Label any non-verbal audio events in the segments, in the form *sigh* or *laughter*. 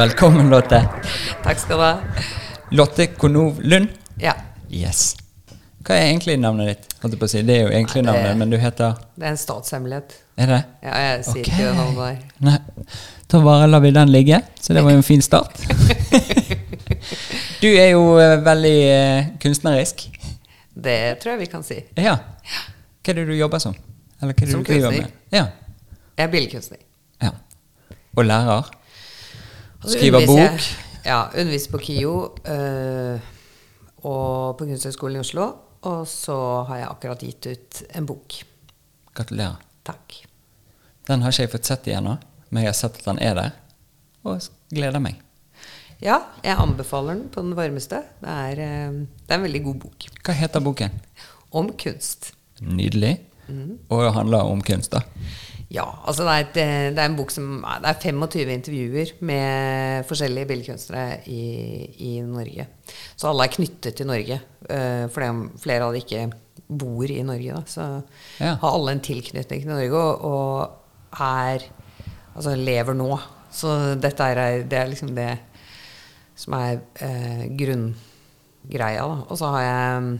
Velkommen, Lotte. Takk skal du ha. Lotte Konov Lund. Ja. Yes. Hva er egentlig navnet ditt? Holdt jeg på å si. Det er jo egentlig Nei, det- navnet, men du heter Det er en statshemmelighet. Er det? Ja, jeg sier okay. ikke der. Nei. Da bare lar vi den ligge. Så det var jo en fin start. *laughs* du er jo eh, veldig eh, kunstnerisk. Det tror jeg vi kan si. Ja. Hva er det du jobber som? Eller hva er det Som du driver kunstner. med? Ja. Jeg er billedkunstner. ja. Og lærer. Skriver bok. jeg- Ja, underviser på KIO øh, og på Kunsthøgskolen i Oslo. Og så har jeg akkurat gitt ut en bok. Gratulerer. Takk. Den har ikke jeg fått sett igjen men jeg har sett at den er der. Og gleder meg. Ja, jeg anbefaler den på den varmeste. Det er, øh, det er en veldig god bok. Hva heter boken? Om kunst. Nydelig. Mm. Og det handler om kunst, da. Ja, altså det er, et, eh, det er en bok som Det er 25 intervjuer med forskjellige billedkunstnere i, i Norge. Så alle er knyttet til Norge. For fordi flere av de ikke bor i Norge, da. Så Ja. har alle en tilknytning til Norge og, og er Altså lever nå. Så dette er, det er liksom det som er eh, grunngreia, da. Og så har jeg mm,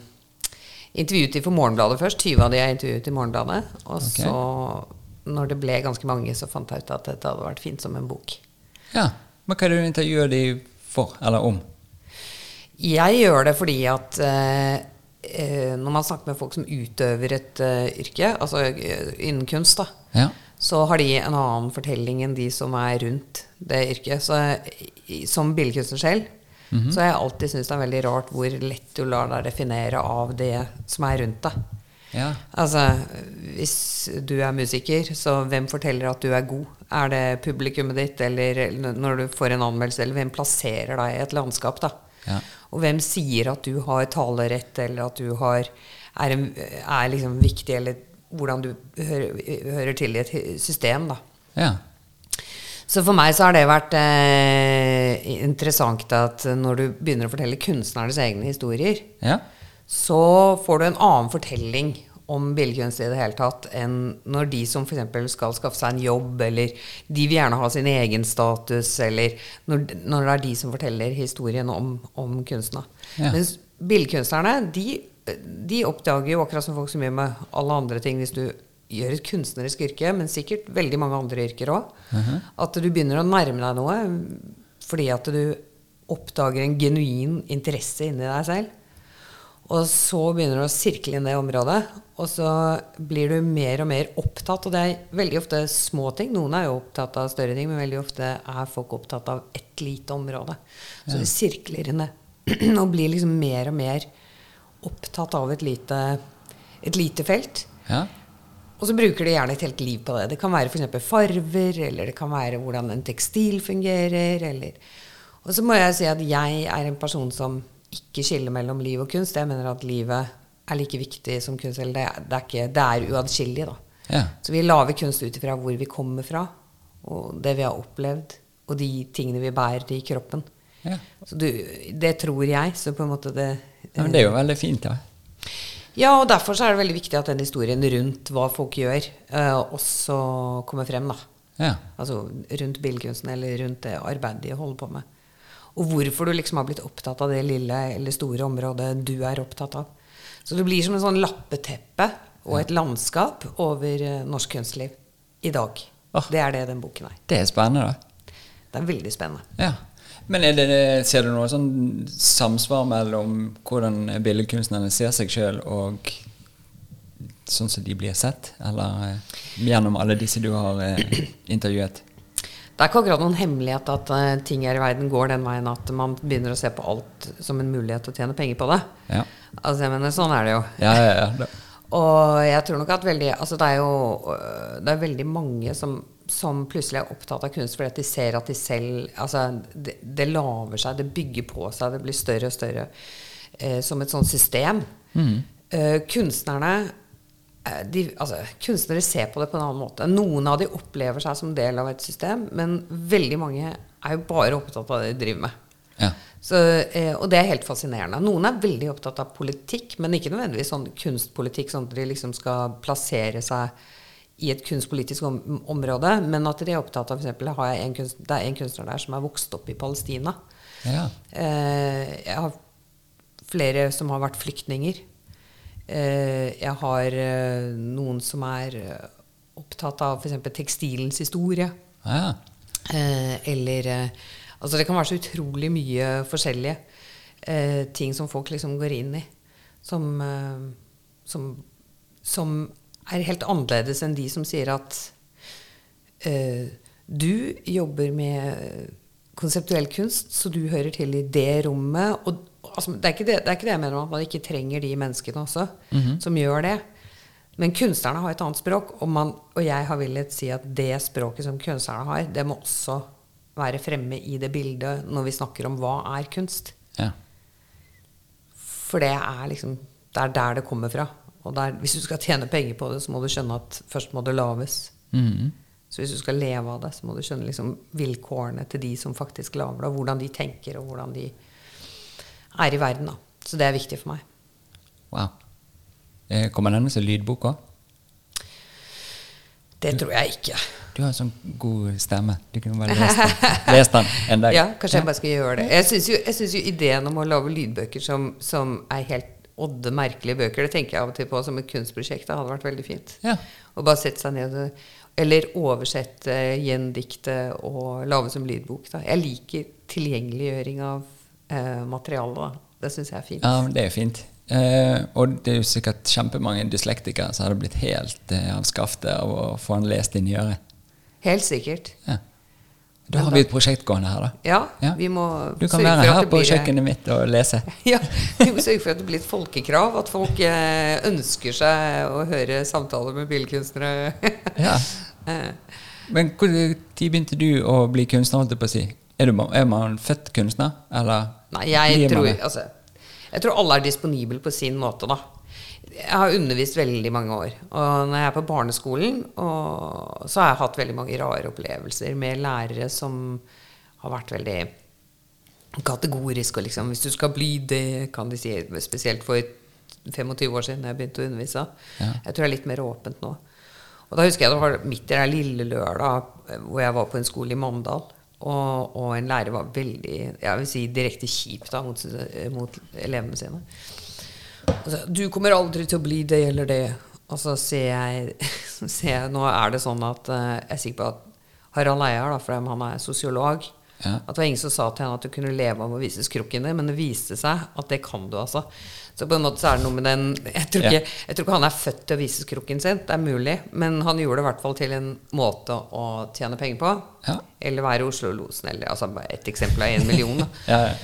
intervjuet de for Morgenbladet først. 20 av de har intervjuet i Morgenbladet. Og okay. så, når det ble ganske mange, så fant jeg ut at dette hadde vært fint som en bok. Ja. Men hva er det du intervjuer de for, eller om? Jeg gjør det fordi at eh, eh, når man snakker med folk som utøver et uh, yrke, altså eh, innen kunst, da, Ja. Så har de en annen fortelling enn de som er rundt det yrket. Så som billedkunstner selv så har jeg alltid syntes det er veldig rart hvor lett du lar deg definere av det som er rundt deg. Ja. Altså, hvis du er musiker, så hvem forteller at du er god? Er det publikummet ditt, eller når du får en anmeldelse, eller hvem plasserer deg i et landskap, da? Ja. Og hvem sier at du har talerett, eller at du har, er, en, er liksom viktig, eller hvordan du hører, hører til i et system, da. ja. Så for meg så har det vært eh, interessant at når du begynner å fortelle kunstnernes egne historier, Ja. så får du en annen fortelling om billedkunst i det hele tatt enn når de som f.eks. skal skaffe seg en jobb, eller de vil gjerne ha sin egen status, eller når, når det er de som forteller historien om, om kunsten. da. Ja. Mens billedkunstnerne, de, de oppdager jo akkurat som folk som gjør med alle andre ting hvis du gjør et kunstnerisk yrke, men sikkert veldig mange andre yrker òg, at du begynner å nærme deg noe fordi at du oppdager en genuin interesse inni deg selv. Og så begynner du å sirkle inn det området, og så blir du mer og mer opptatt. Og det er veldig ofte små ting. Noen er jo opptatt av større ting, men veldig ofte er folk opptatt av ett lite område. Så det sirkler inn det. *clears throat* Og blir liksom mer og mer opptatt av et lite, et lite felt. Ja. Og så bruker de gjerne et helt liv på det. Det kan være f.eks. farver, eller det kan være hvordan en tekstil fungerer, eller Og så må jeg si at jeg er en person som ikke skiller mellom liv og kunst. Jeg mener at livet er like viktig som kunst. Eller det, er- det er ikke Det er uatskillig, da. Ja. Så vi lager kunst ut ifra hvor vi kommer fra, og det vi har opplevd, og de tingene vi bærer i kroppen. Ja. Så du, det tror jeg. Så på en måte det ja. Men det er jo veldig fint, da. ja, og derfor så er det veldig viktig at den historien rundt hva folk gjør, eh, også kommer frem. da. Ja. Altså rundt billedkunsten eller rundt det arbeidet de holder på med. Og hvorfor du liksom har blitt opptatt av det lille eller store området du er opptatt av. Så det blir som en sånn lappeteppe og et landskap over eh, norsk kunstliv i dag. Oh, Det er det den boken er. Det er spennende, da. Det er veldig spennende. Ja. Men det, ser du noe sånn samsvar mellom hvordan billedkunstnerne ser seg sjøl, og sånn som de blir sett? Eller eh, gjennom alle disse du har eh, intervjuet? Det er ikke akkurat noen hemmelighet at uh, ting her i verden går den veien at man begynner å se på alt som en mulighet til å tjene penger på det. Ja. Altså, jeg mener, sånn er det jo. Ja, ja, ja. Og jeg tror nok at veldig Altså det er jo øh, Det er veldig mange som, som plutselig er opptatt av kunst fordi at de ser at de selv Altså det, det laver seg, det bygger på seg, det blir større og større eh, som et sånt system. Eh, kunstnerne eh, de, altså, kunstnere ser på det på en annen måte. Noen av de opplever seg som del av et system, men veldig mange er jo bare opptatt av det de driver med. Ja. Så, eh, og det er helt fascinerende. Noen er veldig opptatt av politikk, men ikke nødvendigvis sånn kunstpolitikk, sånn at de liksom skal plassere seg i et kunstpolitisk om område, men at de er opptatt av f.eks. har kunst, Det er en kunstner der som er vokst opp i Palestina. Ja. Eh, jeg har flere som har vært flyktninger. Eh, jeg har noen som er opptatt av f.eks. tekstilens historie. ja. Eh, eller Altså det kan være så utrolig mye forskjellige eh, ting som folk liksom går inn i. Som, eh, som, som er helt annerledes enn de som sier at eh, du jobber med konseptuell kunst, så du hører til i det rommet. Og, altså, det, er ikke det, det er ikke det jeg mener, at man ikke trenger de menneskene også, som gjør det. Men kunstnerne har et annet språk, og, man, og jeg har villet si at det språket som kunstnerne har, det må også være fremme i det bildet når vi snakker om hva er kunst. ja. For det er liksom Det er der det kommer fra. Og der, hvis du skal tjene penger på det, så må du skjønne at først må det lages. Mm. Så hvis du skal leve av det, så må du skjønne liksom vilkårene til de som faktisk lager det, og hvordan de tenker, og hvordan de er i verden. Da. Så det er viktig for meg. Wow. Eh, Kommer denne som lydbok òg? Det tror jeg ikke. Du har en sånn god stemme. Du kunne bare lest den, den en dag. Ja, kanskje jeg bare skal gjøre det. Jeg syns jo, jo ideen om å lage lydbøker som, som er helt odde merkelige bøker, det tenker jeg av og til på som et kunstprosjekt. Det hadde vært veldig fint. Ja. Å bare sette seg ned og Eller oversette, gjendikte og lage som lydbok. Da. Jeg liker tilgjengeliggjøring av eh, materiale. Da. Det syns jeg er fint. Ja, det er fint. Eh, og det er jo sikkert kjempemange dyslektikere som hadde blitt helt eh, av skaftet av å få den lest inn i øret. Helt sikkert. Ja. Da har vi et prosjekt gående her, da. Ja, Ja. vi må Du kan være her på kjøkkenet mitt og lese. *laughs* Ja, vi må sørge for at det blir et folkekrav. At folk eh, ønsker seg å høre samtaler med billedkunstnere. *laughs* Ja. *laughs* Eh, Men tid begynte du å bli kunstner? holdt jeg på å si? Er, du, er man født kunstner, eller Nei, jeg tror, altså, jeg tror alle er disponible på sin måte, da. Jeg har undervist veldig mange år. Og når jeg er på barneskolen, så har jeg hatt veldig mange rare opplevelser med lærere som har vært veldig kategoriske. Og liksom, hvis du skal bli det, kan de si. Spesielt for 25 år siden da jeg begynte å undervise. Ja. Jeg tror det er litt mer åpent nå. Og da husker jeg det var midt i den lille lørdag eh, hvor jeg var på en skole i Mandal. Og, og en lærer var veldig jeg vil si direkte kjip da, mot, mot elevene sine. Og så, du kommer aldri til å bli det eller det. Og så ser jeg, *laughs* ser jeg Nå er det sånn at eh, jeg er sikker på at Harald Eier, da, for han er sosiolog Ja. At det var ingen som sa til henne at du kunne leve av å vise skrukken din, men det viste seg at det kan du, altså. Så på en måte så er det noe med den *laughs* Jeg tror ikke, jeg tror ikke han er født til å vise skrukken sin, det er mulig, men han gjorde det i hvert fall til en måte å tjene penger på. Ja. Eller være Oslo-losen, eller altså ett eksempel av én million. *laughs* Ja, ja.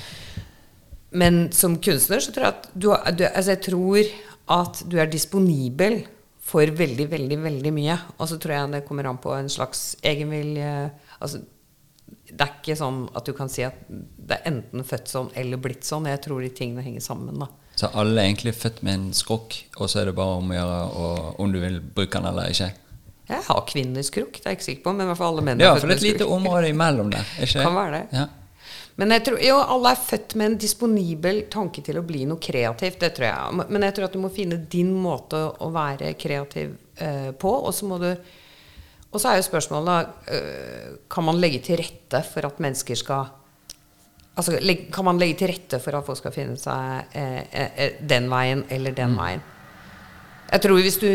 Men som kunstner så tror jeg at du, du Altså, jeg tror at du er disponibel for veldig, veldig, veldig mye. Og så tror jeg det kommer an på en slags egenvilje. Altså, det er ikke sånn at du kan si at det er enten født sånn eller blitt sånn. Jeg tror de tingene henger sammen, da. Så alle er egentlig født med en skrukk, og så er det bare om å gjøre om du vil bruke den eller ikke? Jeg har kvinneskrukk, det er jeg ikke sikker på, men i hvert fall alle menn Ja, for det er et lite område imellom der. er Ikke? Kan være det. Ja. Men jeg tror, jo, alle er født med en disponibel tanke til å bli noe kreativt. Det tror jeg. Men jeg tror at du må finne din måte å være kreativ eh, på. Og så må du Og så er jo spørsmålet eh, Kan man legge til rette for at mennesker skal Altså, Kan man legge til rette for at folk skal finne seg eh, eh, eh, den veien eller den veien? Jeg tror hvis du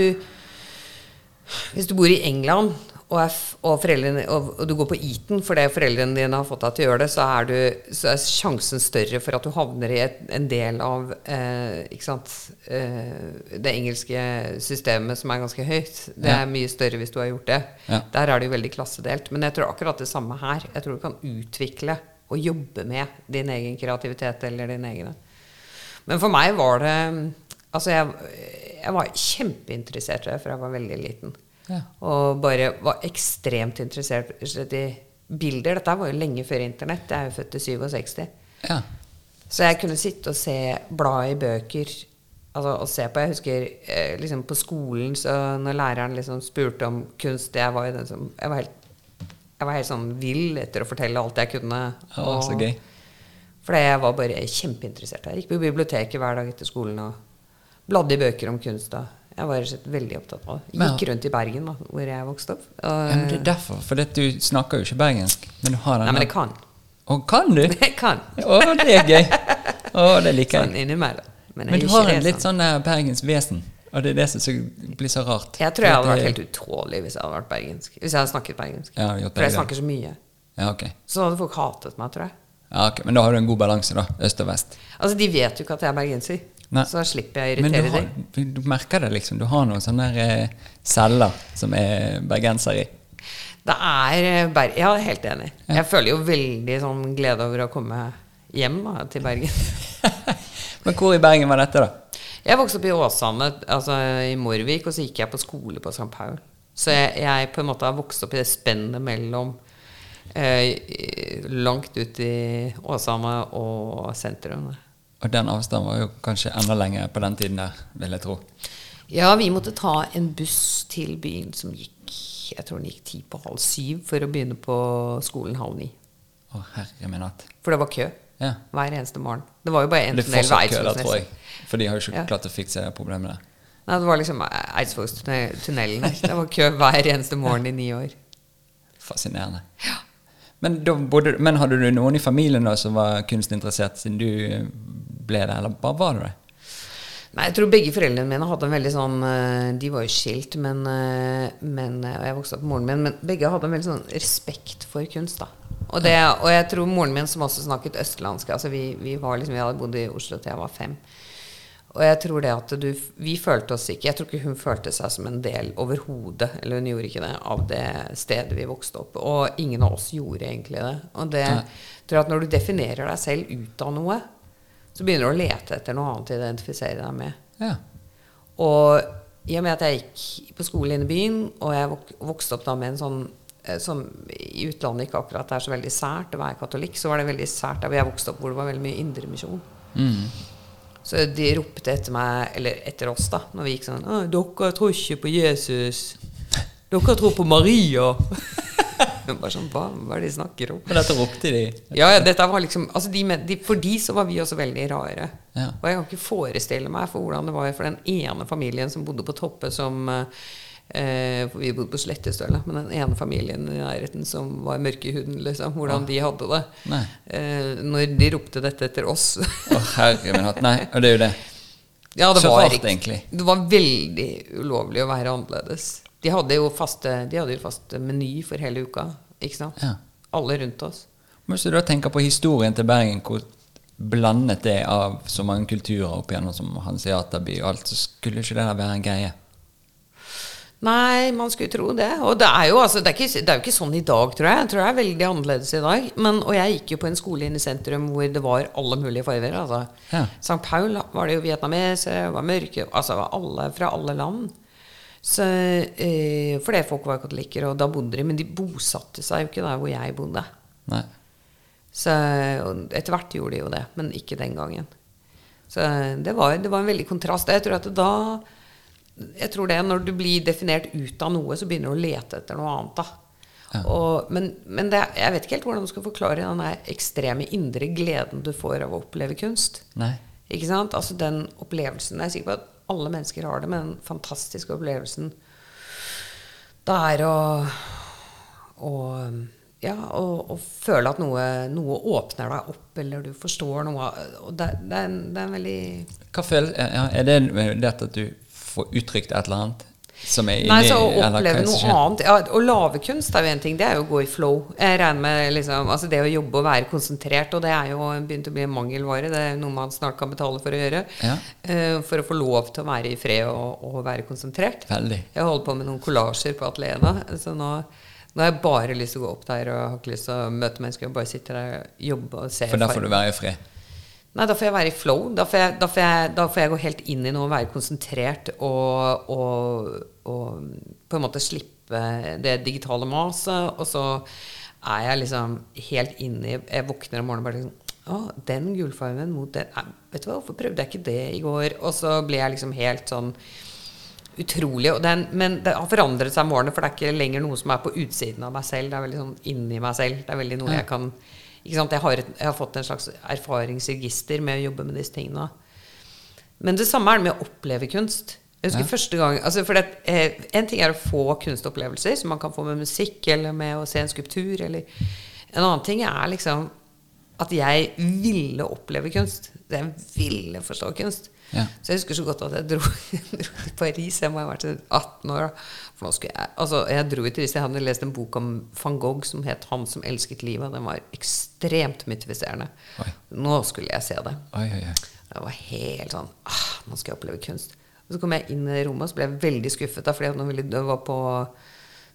hvis du bor i England og, og, og, og du går på Eton fordi foreldrene dine har fått deg til å gjøre det, så er, du, så er sjansen større for at du havner i et, en del av eh, eh, det engelske systemet som er ganske høyt. Det Ja. er mye større hvis du har gjort det. Ja. Der er det jo veldig klassedelt. Men jeg tror akkurat det samme her. Jeg tror du kan utvikle og jobbe med din egen kreativitet eller din egne. Men for meg var det Altså, jeg, jeg var kjempeinteressert i det fra jeg var veldig liten. Ja. Og bare var ekstremt interessert i bilder. Dette var jo lenge før internett. Jeg er jo født i 67. Ja. Så jeg kunne sitte og se, bla i bøker. Altså, og se på, Jeg husker eh, liksom på skolen, så når læreren liksom spurte om kunst Jeg var jo den som Jeg var helt, jeg var helt sånn vill etter å fortelle alt jeg kunne. Å, så gøy. For jeg var bare kjempeinteressert. Jeg gikk på biblioteket hver dag etter skolen og bladde i bøker om kunst. Da. Jeg var veldig opptatt av det. Gikk rundt i Bergen, da, hvor jeg vokste opp. Og, Ja, men det er derfor, for du snakker jo ikke bergensk. Men du har den nei, men jeg kan. Å, kan du? *laughs* Jeg kan. Å, det er gøy. Å, det liker Sånn jeg. innimellom. Men, jeg Men du har en litt sånn. sånn bergensk vesen. Og det er det som blir så rart. Jeg tror jeg hadde vært helt utålelig hvis jeg hadde vært bergensk. Hvis jeg hadde snakket bergensk. Ja, gjort For jeg snakker så mye. Ja, ok. Så hadde folk hatet meg, tror jeg. Ja, ok. Men da har du en god balanse, da. Øst og vest. Altså, De vet jo ikke at jeg er bergenser. Nei. Så slipper jeg å Men du, irritere har, du merker det, liksom. Du har noen sånne eh, celler som er bergenser i. Det er eh, Ber Ja, helt enig. Jeg føler jo veldig sånn glede over å komme hjem da, til Bergen. *laughs* Men hvor i Bergen var dette, da? Jeg vokste opp i Åsane, altså i Morvik, og så gikk jeg på skole på St. Paul. Så jeg, jeg på en måte har vokst opp i det spennet mellom eh, langt ut i Åsane og sentrum. Og den avstanden var jo kanskje enda lenger på den tiden der, vil jeg tro. Ja, vi måtte ta en buss til byen som gikk Jeg tror den gikk ti på halv syv for å begynne på skolen halv ni. Å, herre min hatt. For det var kø Ja. hver eneste morgen. Det var jo bare en tunnel ved kø tror jeg. For de har jo ikke Ja. klart å fikse der. Nei, det var liksom Eidsvollstunnelen der. Det var kø hver eneste morgen i ni år. Fascinerende. Men, da bodde, men hadde du noen i familien da som var kunstinteressert siden du eh, ble det, eller bare var det? Nei, jeg tror begge foreldrene mine hadde en veldig sånn eh, De var jo skilt, men, eh, men eh, Og jeg vokste opp med moren min, men begge hadde en veldig sånn respekt for kunst, da. Og, det, og jeg tror moren min, som også snakket østlandsk altså vi, vi, var liksom, vi hadde bodd i Oslo til jeg var fem. Og jeg tror det at du Vi følte oss ikke Jeg tror ikke hun følte seg som en del overhodet, eller hun gjorde ikke det, av det stedet vi vokste opp. Og ingen av oss gjorde egentlig det. Og det ja. tror jeg at når du definerer deg selv ut av noe, så begynner du å lete etter noe annet å identifisere deg med. Ja. Og i og med at jeg gikk på skole inne i byen, og jeg vok vokste opp da med en sånn eh, som i utlandet ikke akkurat er så veldig sært å være katolikk, så var det veldig sært der hvor jeg vokste opp, hvor det var veldig mye indremisjon. Mm. Så de ropte etter meg, eller etter oss, da, når vi gikk sånn 'Dere tror ikke på Jesus. Dere tror på Maria.' *laughs* Bare sånn, hva, hva er det de snakker om? Men dette ropte de. Ja, ja, dette var liksom altså de, de, For de så var vi også veldig rare. Ja. Og jeg kan ikke forestille meg for hvordan det var for den ene familien som bodde på Toppe som eh, For vi bodde på Slettestøla, men den ene familien i nærheten som var mørke i huden, liksom, hvordan de hadde det. Eh, når de ropte dette etter oss. Å, herre min hatt. Nei, og det er jo det. ja, det var, det var veldig ulovlig å være annerledes. De hadde jo faste, de hadde jo faste meny for hele uka. Ikke sant? Ja. Alle rundt oss. Hvis du da tenker på historien til Bergen, hvor blandet det er av så mange kulturer opp igjennom som hanseaterby og alt, så skulle ikke det der være en greie? Nei, man skulle tro det. Og det er jo, altså, det er ikke, det er jo ikke sånn i dag, tror jeg. Jeg tror det er veldig annerledes i dag. Men, og jeg gikk jo på en skole inne i sentrum hvor det var alle mulige farger. Altså. Ja. St. Paul var det jo vietnamesere, var mørke Altså var alle fra alle land. Så, eh, fordi folk var katolikker, og da bodde de. Men de bosatte seg jo ikke der hvor jeg bodde. Nei. Så etter hvert gjorde de jo det, men ikke den gangen. Så det var, det var en veldig kontrast. Jeg tror at da jeg tror det Når du blir definert ut av noe, så begynner du å lete etter noe annet. da. Ja. Og, men men det, jeg vet ikke helt hvordan du skal forklare den ekstreme indre gleden du får av å oppleve kunst. Nei. Ikke sant? Altså den opplevelsen Jeg er sikker på at alle mennesker har det, men den fantastiske opplevelsen det er å, å ja, å, å føle at noe, noe åpner deg opp, eller du forstår noe. Og det, det, er, en, det er en veldig Hva føles, er det det at du får uttrykt et eller annet som er inni Nei, så å oppleve noe annet ja, Å lage kunst er jo en ting. Det er jo å gå i flow. Jeg regner med liksom, altså Det å jobbe og være konsentrert, og det er jo begynt å bli en mangelvare. Det er noe man snart kan betale for å gjøre. Ja. Uh, for å få lov til å være i fred og, og være konsentrert. Veldig. Jeg holder på med noen kollasjer på atelieret. Så nå, nå har jeg bare lyst til å gå opp der og har ikke lyst til å møte mennesker. og bare sitte der og jobbe og se. For da får du være i fred. Nei, da får jeg være i flow. Da får jeg, da får jeg, da får jeg gå helt inn i noe, og være konsentrert og, og, og på en måte slippe det digitale maset. Og så er jeg liksom helt inne i Jeg våkner om morgenen og bare liksom Å, den gulfargen mot den Nei, Vet du hva, hvorfor prøvde jeg ikke det i går? Og så blir jeg liksom helt sånn utrolig. Og den, men det har forandret seg med årene, for det er ikke lenger noe som er på utsiden av meg selv. Det er veldig sånn inni meg selv. Det er veldig noe jeg kan? Jeg, har et, jeg har fått en slags erfaringsregister med å jobbe med disse tingene. Men det samme er det med å oppleve kunst. Jeg husker Ja. første gang altså for det, eh, En ting er å få kunstopplevelser, som man kan få med musikk eller med å se en skulptur. Eller. En annen ting er liksom at jeg ville oppleve kunst. Jeg ville forstå kunst. Ja. Så jeg husker så godt at jeg dro, *laughs* dro til Paris. Jeg må ha vært 18 år. da. For nå skulle jeg, altså, jeg dro ut Paris. Jeg hadde lest en bok om van Gogh som het 'Han som elsket livet'. Den var ekstremt mytifiserende. Oi. Nå skulle jeg se det. Oi, oi. Jeg var helt sånn ah, Nå skal jeg oppleve kunst. Og så kom jeg inn i rommet, og så ble jeg veldig skuffet. Da, fordi det var på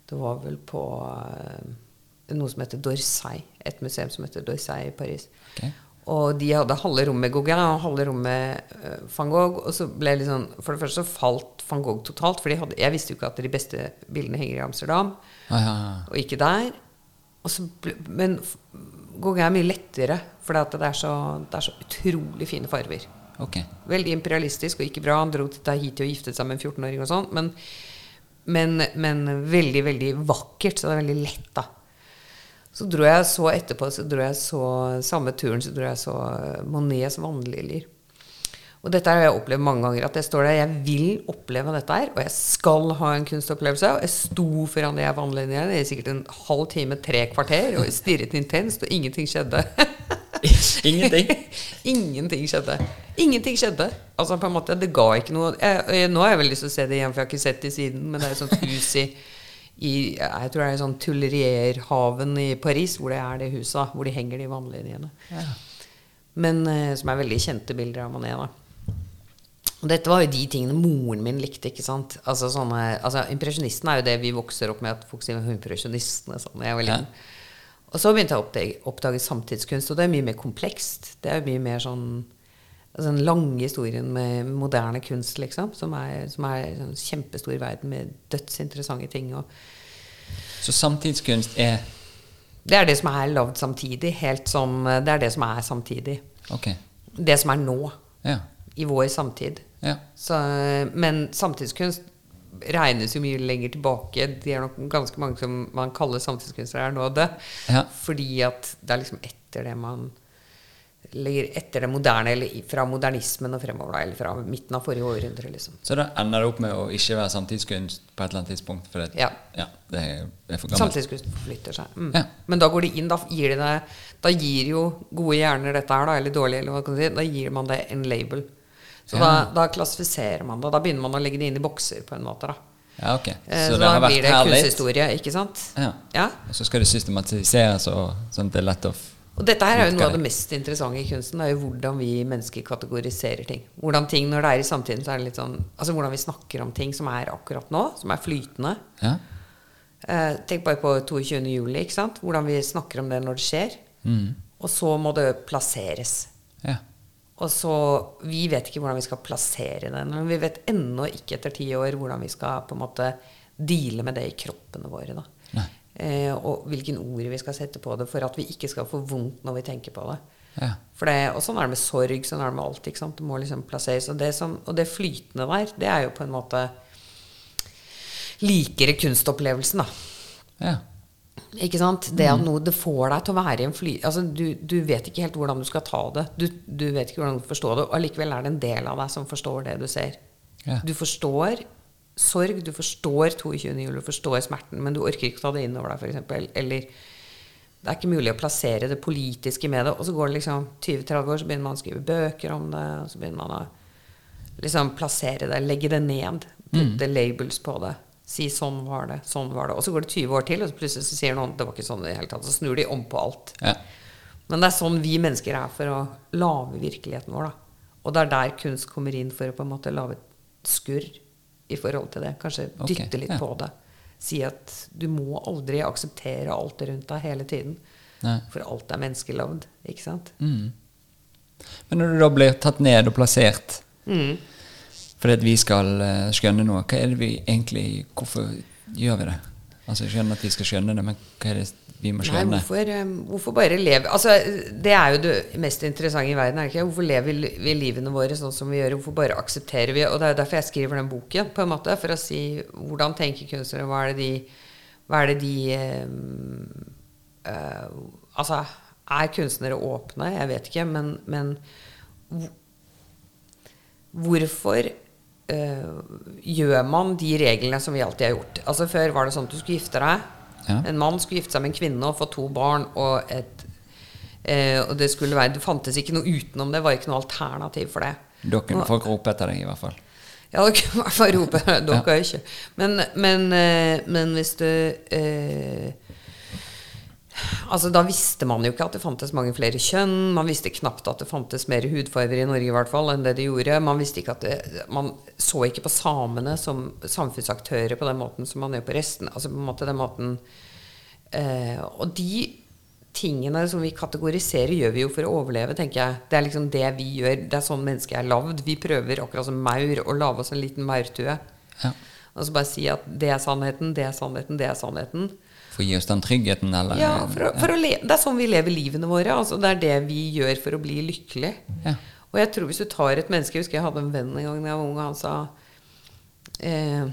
Det var vel på eh, noe som heter Dorsay. Et museum som heter Dorsay i Paris. Ok. Og de hadde halve rommet Gauguin og halve rommet eh, van Gogh. Og så ble det litt sånn For det første så falt van Gogh totalt. For de hadde, jeg visste jo ikke at de beste bildene henger i Amsterdam, Ah, ja, ja. og ikke der. Og så men Gauguin er mye lettere, for det, så, det er så utrolig fine farger. Okay. Veldig imperialistisk og ikke bra. Han dro til Tahiti og giftet seg med en 14-åring og sånn. Men, men, men veldig, veldig vakkert. Så det er veldig lett, da. Så dro jeg så etterpå så dro jeg så samme turen så dro jeg så Monets vannliljer. Og dette har jeg opplevd mange ganger. At jeg står der, jeg vil oppleve dette her, og jeg skal ha en kunstopplevelse. Og jeg sto foran de vannlinjene i sikkert en halv time, tre kvarter, og stirret intenst, og ingenting skjedde. *laughs* Ingenting? *laughs* Ingenting skjedde. Ingenting skjedde. Altså på en måte, Det ga ikke noe jeg, jeg, Nå har jeg vel lyst til å se det igjen, for jeg har ikke sett det siden. Men det er et sånt hus i, i Jeg tror det er sånn Tullerierhaven i Paris, hvor det er det huset. Hvor de henger de vannlinjene. Ja. Men eh, som er veldig kjente bilder av Manet. da. Og dette var jo de tingene moren min likte. ikke sant? Altså sånne, altså Impresjonisten er jo det vi vokser opp med, at folk sier impresjonistene. sånn, jeg var Ja. Og så begynte jeg å oppdage, oppdage samtidskunst, og det er mye mer komplekst. Det er mye mer sånn altså Den lange historien med moderne kunst, liksom, som er, som er en kjempestor verden med dødsinteressante ting. og Så samtidskunst er Det er det som er lagd samtidig. helt som, Det er det som er samtidig. Okay. Det som er nå. Ja. I vår samtid. Ja. Så, men samtidskunst regnes jo mye lenger tilbake. Det er nok ganske mange som man kaller samtidskunstnere er nå det. Ja. Fordi at det er liksom etter det man legger etter det moderne, eller fra modernismen og fremover, da, eller fra midten av forrige århundre, liksom. Så da ender det opp med å ikke være samtidskunst på et eller annet tidspunkt? For det, Ja. det er, for gammelt. Samtidskunst forflytter seg. Mm. Ja. Men da går de inn, da gir de det Da gir jo gode hjerner dette her, da, eller dårlige, eller hva kan du si, da gir man det en label. Så Ja. da, da klassifiserer man det. Da begynner man å legge det inn i bokser, på en måte. da. Ja, ok. Eh, Så Så det har da blir det litt. kunsthistorie, ikke sant? Ja. Ja. Og så skal det systematiseres, og, sånn at det er lett å Og dette her er jo noe av det mest interessante i kunsten. Det er jo hvordan vi mennesker kategoriserer ting. Hvordan ting, Når det er i samtiden, så er det litt sånn Altså hvordan vi snakker om ting som er akkurat nå, som er flytende. Ja. Eh, tenk bare på 22. juli, ikke sant? Hvordan vi snakker om det når det skjer. Mm. Og så må det plasseres. ja. Og så, Vi vet ikke hvordan vi skal plassere det. Men vi vet ennå ikke etter ti år hvordan vi skal på en måte deale med det i kroppene våre. da. Eh, og hvilken ord vi skal sette på det for at vi ikke skal få vondt når vi tenker på det. Ja. For det, og sånn er det med sorg, sånn er det med alt. ikke sant? Det må liksom plasseres. Og det, som, og det flytende der, det er jo på en måte likere kunstopplevelsen, da. ja. Ikke sant? Det at noe det får deg til å være i en fly... Altså, du, du vet ikke helt hvordan du skal ta det. Du, du vet ikke hvordan du forstår det. Og allikevel er det en del av deg som forstår det du ser. Ja. Du forstår sorg, du forstår 22. juli, du forstår smerten, men du orker ikke ta det inn over deg, f.eks. Eller det er ikke mulig å plassere det politiske med det. Og så går det liksom 20-30 år, så begynner man å skrive bøker om det, og så begynner man å liksom plassere det, legge det ned, putte labels på det. Si 'sånn var det', 'sånn var det'. Og så går det 20 år til, og så plutselig så sier noen 'det var ikke sånn i det hele tatt'. Så snur de om på alt. ja. Men det er sånn vi mennesker er for å lage virkeligheten vår. Da. Og det er der kunst kommer inn for å på en måte lage et skurr i forhold til det. Kanskje dytte dytte litt ja. på det. Si at du må aldri akseptere alt rundt deg hele tiden. Nei. For alt er menneskelagd. Ikke sant? Mm. Men når du da blir tatt ned og plassert Mm. fordi at vi skal eh, skjønne noe, hva er det vi egentlig Hvorfor gjør vi det? Altså Jeg skjønner at vi skal skjønne det, men hva er det vi må Nei, hvorfor, eh, hvorfor bare leve Altså, Det er jo det mest interessante i verden. er ikke? Hvorfor lever vi livene våre sånn som vi gjør? Hvorfor bare aksepterer vi Og det er jo derfor jeg skriver den boken, på en måte, for å si hvordan tenker kunstnere, hva er det de, er det de øh, øh, Altså, er kunstnere åpne? Jeg vet ikke, men, men hvorfor eh, gjør man de reglene som vi alltid har gjort? Altså Før var det sånn at du skulle gifte deg. Ja. En mann skulle gifte seg med en kvinne og få to barn. Og, et, eh, og det skulle være Det fantes ikke noe utenom det. var ikke noe alternativ for det. Da kunne folk rope etter deg, i hvert fall. ja, dere kunne i hvert fall rope *laughs* Dere ikke. Men, men, eh, men hvis du eh, Altså, Da visste man jo ikke at det fantes mange flere kjønn. Man visste knapt at det fantes mer hudfarger i Norge i hvert fall enn det det gjorde. Man ikke at det, man så ikke på samene som samfunnsaktører på den måten som man gjør på resten. Altså på en måte den måten eh, Og de tingene som vi kategoriserer, gjør vi jo for å overleve, tenker jeg. Det er liksom det vi gjør. Det er sånn mennesket er lagd. Vi prøver akkurat som maur å lage oss en liten maurtue. Ja. Og så bare si at det er sannheten, det er sannheten, det er sannheten. For å gi oss den tryggheten, eller Ja, for å, for å Det er sånn vi lever livene våre. Altså, det er det vi gjør for å bli lykkelig. Ja. Og jeg tror hvis du tar et menneske Jeg husker jeg hadde en venn en gang da jeg var ung, og han sa eh,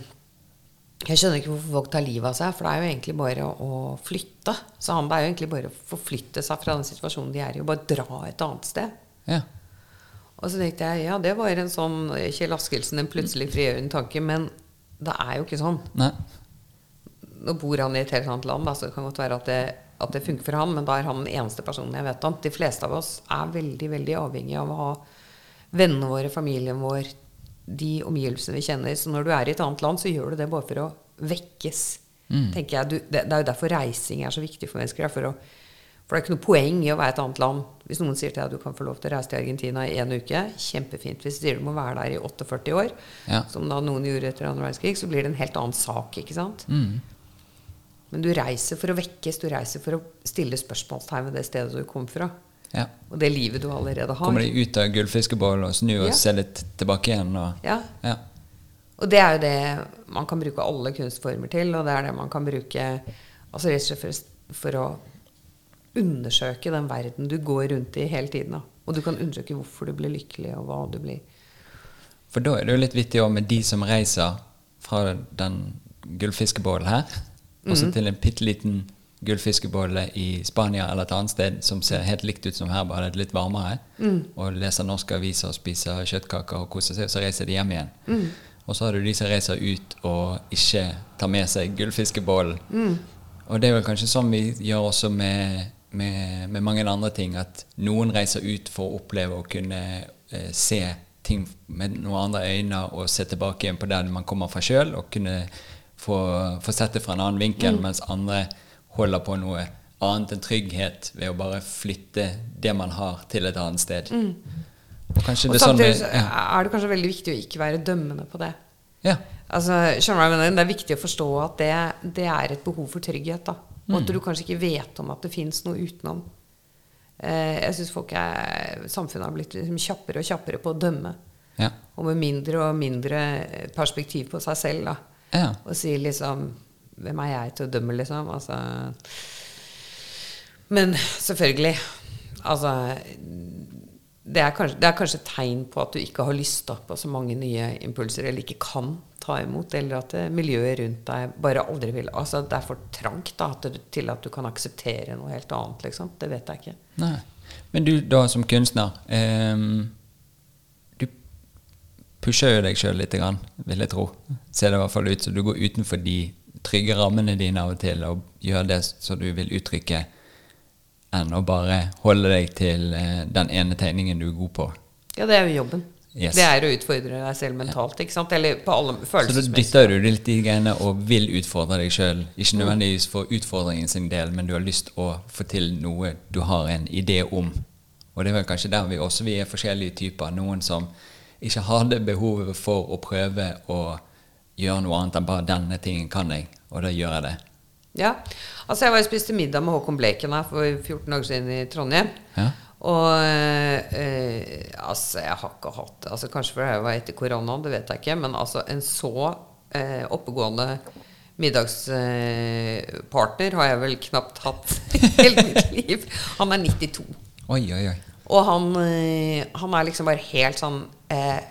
Jeg skjønner ikke hvorfor folk tar livet av seg, for det er jo egentlig bare å flytte. Så han det er jo egentlig bare å forflytte seg fra den situasjonen de er i, og bare dra et annet sted. Ja. Og så tenkte jeg ja, det var en sånn Kjell Askildsen, en plutselig frigjørende tanke, men det er jo ikke sånn. Nei. Nå bor han i et helt annet land, da, så det kan godt være at det, at det funker for han, men da er han den eneste personen jeg vet om. De fleste av oss er veldig, veldig avhengig av å ha vennene våre, familien vår, de omgivelsene vi kjenner. Så når du er i et annet land, så gjør du det bare for å vekkes. tenker jeg. Du, det, det er jo derfor reising er så viktig for mennesker. er For, å, for det er ikke noe poeng i å være et annet land. Hvis noen sier til deg at du kan få lov til å reise til Argentina i en uke, kjempefint. Hvis de sier du må være der i 48 år, Ja. som da noen gjorde etter andre verdenskrig, så blir det en helt annen sak. ikke sant? Mm. Men du reiser for å vekkes, du reiser for å stille spørsmålstegn ved det stedet du kom fra. Ja. Og det livet du allerede har. Kommer de ut av gullfiskebollen og snu og ser litt tilbake igjen? Og, Ja. ja. Og det er jo det man kan bruke alle kunstformer til, og det er det man kan bruke altså rett og slett for, å undersøke den verden du går rundt i hele tiden. Da. Og du kan undersøke hvorfor du blir lykkelig, og hva du blir For da er det jo litt vittig også med de som reiser fra den gullfiskebollen her, og så til en bitte liten gullfiskebolle i Spania eller et annet sted som ser helt likt ut som her, bare litt varmere, og leser norske aviser og spiser kjøttkaker og koser seg, og så reiser de hjem igjen. Og så har du de som reiser ut og ikke tar med seg gullfiskebollen. Og det er vel kanskje sånn vi gjør også med, med, med mange andre ting, at noen reiser ut for å oppleve å kunne eh, se ting med noen andre øyne og se tilbake igjen på der man kommer fra sjøl, og kunne få, få sett det fra en annen vinkel, mens andre holder på noe annet enn trygghet ved å bare flytte det man har, til et annet sted. Og Og det er sånn samtidig med, ja. er det kanskje veldig viktig å ikke være dømmende på det. ja. Altså? Det er viktig å forstå at det, det er et behov for trygghet. Da. Og at du kanskje ikke vet om at det fins noe utenom. Eh, jeg syns samfunnet har blitt liksom kjappere og kjappere på å dømme. Ja. Og med mindre og mindre perspektiv på seg selv. Da. Ja. Og sier liksom Hvem er jeg til å dømme, liksom? Altså Men selvfølgelig. Altså det er, kanskje, det er kanskje tegn på at du ikke har lyst da, på så mange nye impulser, eller ikke kan ta imot, eller at eh, miljøet rundt deg bare aldri vil Altså det er for trangt da, at du, til at du kan akseptere noe helt annet, liksom. Det vet jeg ikke. Nei. Men du da som kunstner Du pusher jo deg sjøl litt, vil jeg tro. Ser det i hvert fall ut som du går utenfor de trygge rammene dine av og til og gjør det som du vil uttrykke, enn å bare holde deg til eh, den ene tegningen du er god på. Ja, det er jo jobben. Yes. Det er å utfordre deg selv mentalt, ikke sant? Eller på alle Så da følelsesmessige dytter du litt i greiene og vil utfordre deg sjøl. Ikke nødvendigvis for utfordringen sin del, men du har lyst å få til noe du har en idé om. Og det er vel kanskje der vi også vi er forskjellige typer. Noen som ikke hadde behovet for å prøve å gjøre noe annet enn bare 'denne tingen kan jeg', og da gjør jeg det. Ja. Altså, jeg var og spiste middag med Håkon Bleken her for 14 dager siden i Trondheim. Ja. Og eh, altså, jeg har ikke hatt Altså, kanskje fordi jeg var etter koronaen, det vet jeg ikke, men altså en så eh, oppegående middagspartner har jeg vel knapt hatt i hele mitt liv. Han er 92. Oi, oi, oi. Og han, eh, han er liksom bare helt sånn eh,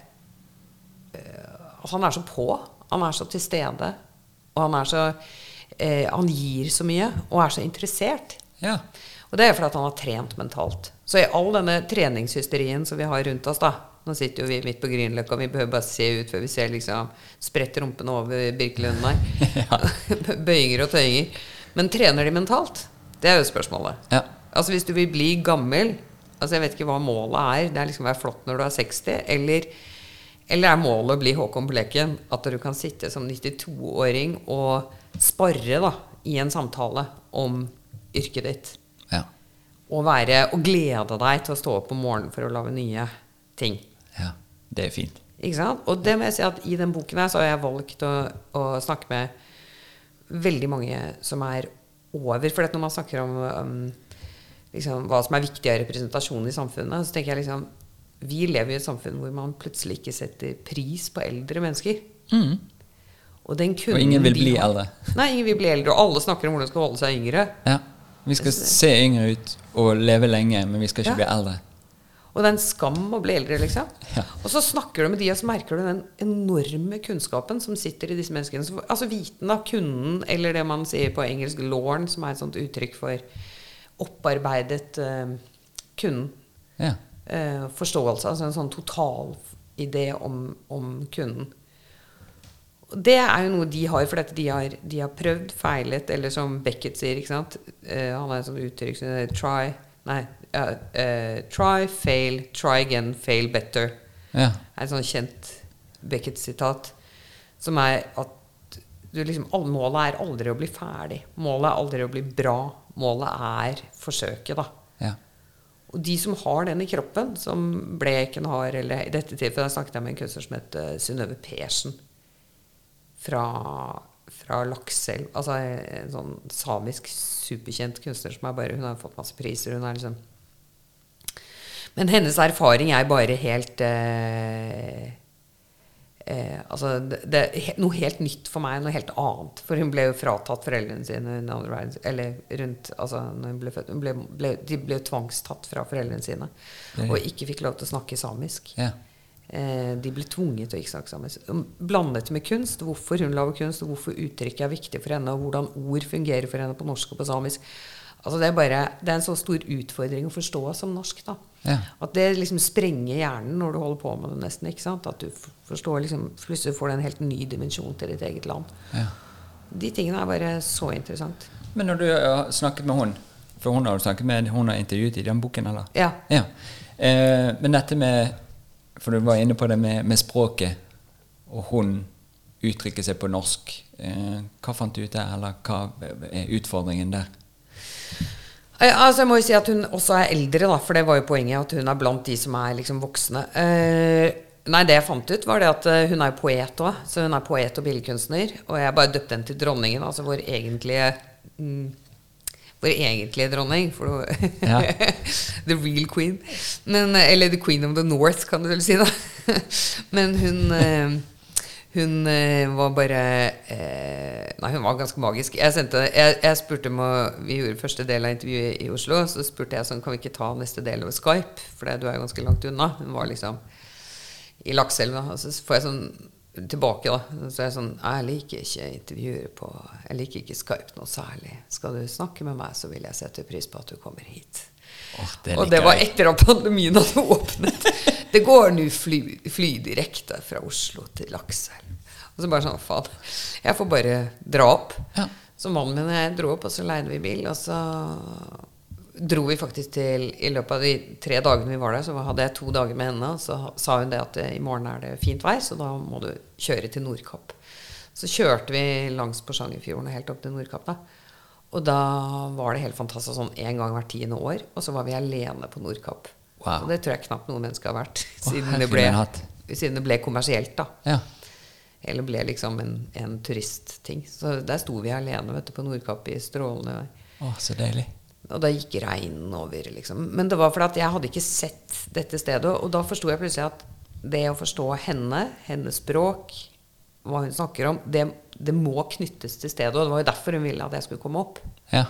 eh, Han er så på. Han er så til stede. Og han er så eh, Han gir så mye, og er så interessert. Ja. Og det er fordi han har trent mentalt. Så i all denne treningshysterien som vi har rundt oss, da Nå sitter jo vi midt på Grünerløkka, og vi behøver bare se ut før vi ser liksom spredt rumpen over Birkelunden her. *laughs* *laughs* Bøyinger og tøyinger. Men trener de mentalt? Det er jo spørsmålet. Ja. Altså Hvis du vil bli gammel Altså Jeg vet ikke hva målet er. Det er liksom å være flott når du er 60. Eller, eller er målet å bli Håkon Bleken? At du kan sitte som 92-åring og sparre da i en samtale om yrket ditt. Ja. Og, være, og glede deg til å stå opp om morgenen for å lage nye ting. ja. Det er fint. Ikke sant? Og det må jeg si at i den boken her så har jeg valgt å, å snakke med veldig mange som er over. For når man snakker om um, liksom, hva som er viktig av representasjon i samfunnet, så tenker jeg liksom Vi lever i et samfunn hvor man plutselig ikke setter pris på eldre mennesker. Og, den Mm. Og ingen vil bli eldre. *laughs* Nei, ingen vil bli eldre. Og alle snakker om hvordan de skal holde seg yngre. Ja. Vi skal se yngre ut og leve lenge, men vi skal ikke Ja. bli eldre. Og det er en skam å bli eldre, liksom. Ja. Og så snakker du med de, og så merker du den enorme kunnskapen som sitter i disse menneskene. Altså viten av kunden, eller det man sier på engelsk 'lorn', som er et sånt uttrykk for opparbeidet eh, kunden. Ja. Eh, forståelse, altså en sånn total idé om, om kunden. Det er jo noe de har, for de har, de har prøvd, feilet, eller som Beckett sier, ikke sant Eh, Han har et sånt uttrykk som try Nei. uh, uh, try, fail, try again, fail better. Ja. Det er et sånt kjent Beckett-sitat som er at du liksom, målet er aldri å bli ferdig. Målet er aldri å bli bra. Målet er forsøket, da. ja. Og de som har den i kroppen, som Bleken har, eller i dette tilfellet snakket jeg med en kunstner som het uh, Synnøve Persen fra, fra Lakselv. Altså en sånn samisk superkjent kunstner som er bare Hun har fått masse priser. Hun er liksom Men hennes erfaring er bare helt eh, eh, altså det, det er noe helt nytt for meg, noe helt annet. For hun ble jo fratatt foreldrene sine eller rundt, altså når hun ble født. Hun ble, ble, de ble jo tvangstatt fra foreldrene sine og ikke fikk lov til å snakke samisk. ja. Eh, de ble tvunget til å ikke snakke samisk. Blandet med kunst, hvorfor hun lager kunst, og hvorfor uttrykket er viktig for henne, og hvordan ord fungerer for henne på norsk og på samisk. Altså det, er bare, det er en så stor utfordring å forstå som norsk. da. Ja. At det liksom sprenger hjernen når du holder på med det, nesten. ikke sant? At du forstår liksom, plutselig får du en helt ny dimensjon til ditt eget land. ja. De tingene er bare så interessant. Men når du har snakket med hun For hun har du snakket med Hun har intervjuet i den boken, eller? Ja. Ja. Eh, men dette med For du var inne på det med, med språket, og hun uttrykker seg på norsk. Eh, hva fant du ut der, eller hva er utfordringen der? Eh, Altså, jeg må jo si at hun også er eldre, da, for det var jo poenget. At hun er blant de som er liksom voksne. Uh, nei, det jeg fant ut, var det at eh, hun er jo poet òg. Så hun er poet og billedkunstner. Og jeg bare døpte henne til dronningen, altså vår egentlige mm, Vår egentlige dronning. For *laughs* Ja. the real queen. Men, eller the queen of the north, kan du vel si, da. *laughs* Men hun hun eh, var bare eh, Nei, hun var ganske magisk. Jeg, sendte, jeg, jeg spurte om å, Vi gjorde første del av intervjuet i Oslo. Så spurte jeg sånn Kan vi ikke ta neste del over Skype? For du er jo ganske langt unna. Hun var liksom i Lakselva. Og så får jeg sånn tilbake, da. Så er jeg sånn Jeg liker ikke intervjuer på Jeg liker ikke Skype noe særlig. Skal du snakke med meg, så vil jeg sette pris på at du kommer hit. Åh, det og det var etter at pandemien hadde åpnet. Det går nå fly, fly direkte fra Oslo til Lakselv. Og så bare sånn, faen. Jeg får bare dra opp. Ja. Så mannen min og jeg dro opp, og så leide vi bil. Og så dro vi faktisk til I løpet av de tre dagene vi var der, så hadde jeg to dager med henne. Og så sa hun det at i morgen er det fint vær, så da må du kjøre til Nordkapp. Så kjørte vi langs Porsangerfjorden og helt opp til Nordkapp. da. Og da var det helt fantastisk sånn en gang hvert tiende år. Og så var vi alene på Nordkapp. Wow. Og det tror jeg knapt noe menneske har vært siden, oh, det ble, siden det ble kommersielt. da. Ja. Eller ble liksom en, en turistting. Så der sto vi alene vet du, på Nordkapp i strålende vær. Oh, så deilig. Og da gikk regnen over, liksom. Men det var fordi at jeg hadde ikke sett dette stedet. Og da forsto jeg plutselig at det å forstå henne, hennes språk, hva hun snakker om, det, det må knyttes til stedet. Og det var jo derfor hun ville at jeg skulle komme opp. Ja.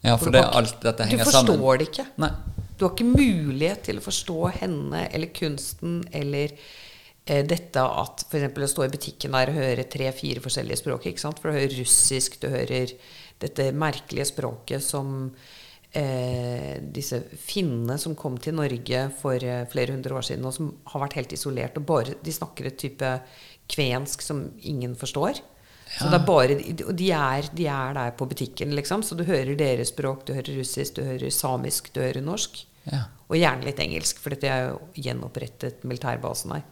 Ja, for for det, alt dette henger sammen. Du forstår sammen. det ikke. Nei. Du har ikke mulighet til å forstå henne eller kunsten eller eh, dette at f.eks. å stå i butikken der og høre tre-fire forskjellige språk. ikke sant? For du hører russisk, du hører dette merkelige språket som eh, disse finnene som kom til Norge for eh, flere hundre år siden, og som har vært helt isolert. og bare, De snakker et type kvensk som ingen forstår. Så det er bare, og de er, de er der på butikken, liksom. Så du hører deres språk, du hører russisk, du hører samisk, du hører norsk. Ja. Og gjerne litt engelsk, for dette er jo gjenopprettet militærbasen her.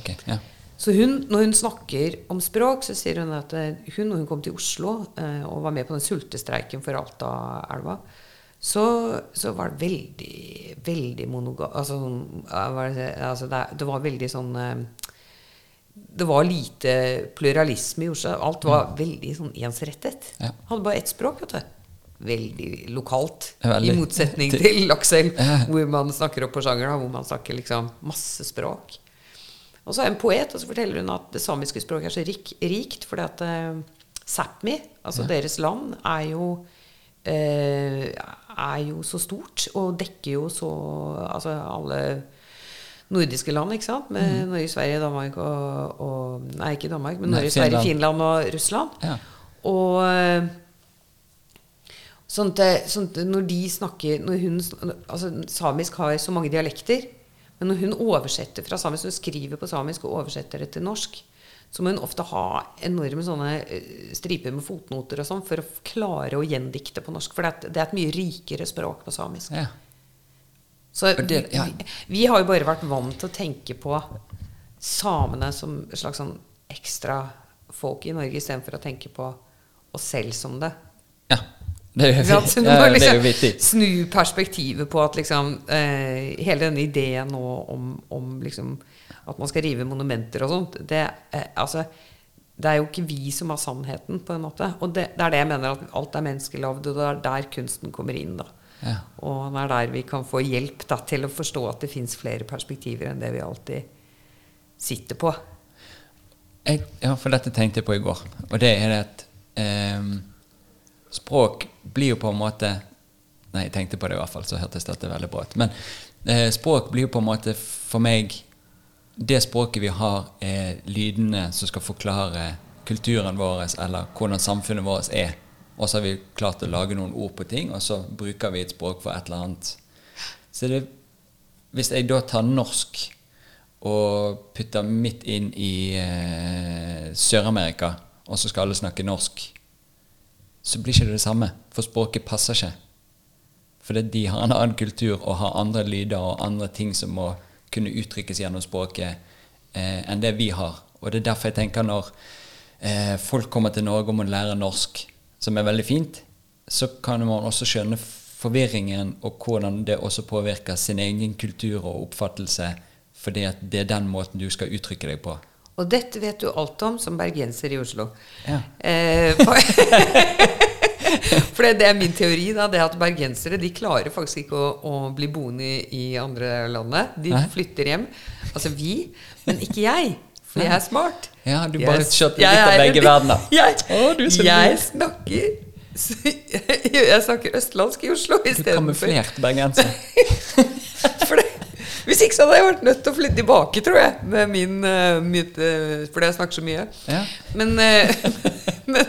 Okay, ja. Så hun, når hun snakker om språk, så sier hun at eh, hun, når hun kom til Oslo eh, og var med på den sultestreiken for Altaelva, så, så var det veldig, veldig monoga... Altså, ja, er det, altså det, det var veldig sånn eh, Det var lite pluralisme i Oslo. Alt var veldig sånn ensrettet. Ja. Hadde bare ett språk, vet du. Veldig lokalt. Veldig. I motsetning til Lakselv, Ja. hvor man snakker opp Porsanger, da, hvor man snakker liksom masse språk. Og så er hun poet, og så forteller hun at det samiske språket er så rik, rikt, fordi at uh, Sápmi, altså deres land, er jo uh, er jo så stort og dekker jo så Altså alle nordiske land, ikke sant? Med Norge, Sverige, Danmark og, og Nei, ikke Danmark, men Nei, Norge, Sverige, Finland. Og Russland. Ja. Og sånt, at, sånn at når de snakker når hun, altså Samisk har så mange dialekter. Men når hun oversetter fra samisk, hun skriver på samisk og oversetter det til norsk, så må hun ofte ha enorme sånne eh, striper med fotnoter og sånn for å klare å gjendikte på norsk. For det er, et, det er et mye rikere språk på samisk. ja. Så det- ja. vi, vi har jo bare vært vant til å tenke på samene som et slags sånn ekstra folk i Norge, istedenfor å tenke på oss selv som det. ja. Det er jo, sant? *laughs* Ja, det liksom vittig. Snu perspektivet på at liksom eh, Hele denne ideen nå om, om liksom at man skal rive monumenter og sånt, det, eh, altså, det er jo ikke vi som har sannheten, på en måte. Og det, det er det jeg mener, at alt er menneskelagd, og det er der kunsten kommer inn. da. Ja. Og det er der vi kan få hjelp da, til å forstå at det fins flere perspektiver enn det vi alltid sitter på. Jeg, ja, for dette tenkte jeg på i går. Og det er det at eh, språk blir jo på en måte Nei, jeg tenkte på det i hvert fall, så hørtes dette veldig bra ut. Men eh, språk blir jo på en måte for meg Det språket vi har, er lydene som skal forklare kulturen vår, eller hvordan samfunnet vårt er. Og så har vi klart å lage noen ord på ting, og så bruker vi et språk for et eller annet. Så det, hvis jeg da tar norsk og putter midt inn i eh, Sør-Amerika, og så skal alle snakke norsk, så blir ikke det det samme. For språket passer ikke. Fordi de har en annen kultur og har andre lyder og andre ting som må kunne uttrykkes gjennom språket eh, enn det vi har. Og det er derfor jeg tenker når eh, folk kommer til Norge og må lære norsk, som er veldig fint, så kan man også skjønne forvirringen og hvordan det også påvirker sin egen kultur og oppfattelse, fordi det er den måten du skal uttrykke deg på. Og dette vet du alt om som bergenser i Oslo. Ja. Eh, for *laughs* det, er min teori, da, det at bergensere de klarer faktisk ikke å, å bli boende i, andre landet. De flytter hjem. Altså vi, men ikke jeg. For jeg er smart. Ja, du Jeg bare er- kjørte litt av begge verdener. *laughs* Jeg, du jeg lur. snakker *laughs* Jeg snakker østlandsk i Oslo istedenfor Kamuflert bergenser. *laughs* for det, Hvis ikke så hadde jeg vært nødt til å flytte tilbake, tror jeg. Med min, uh, mitt, eh, fordi jeg snakker så mye. Ja. Men, uh, men,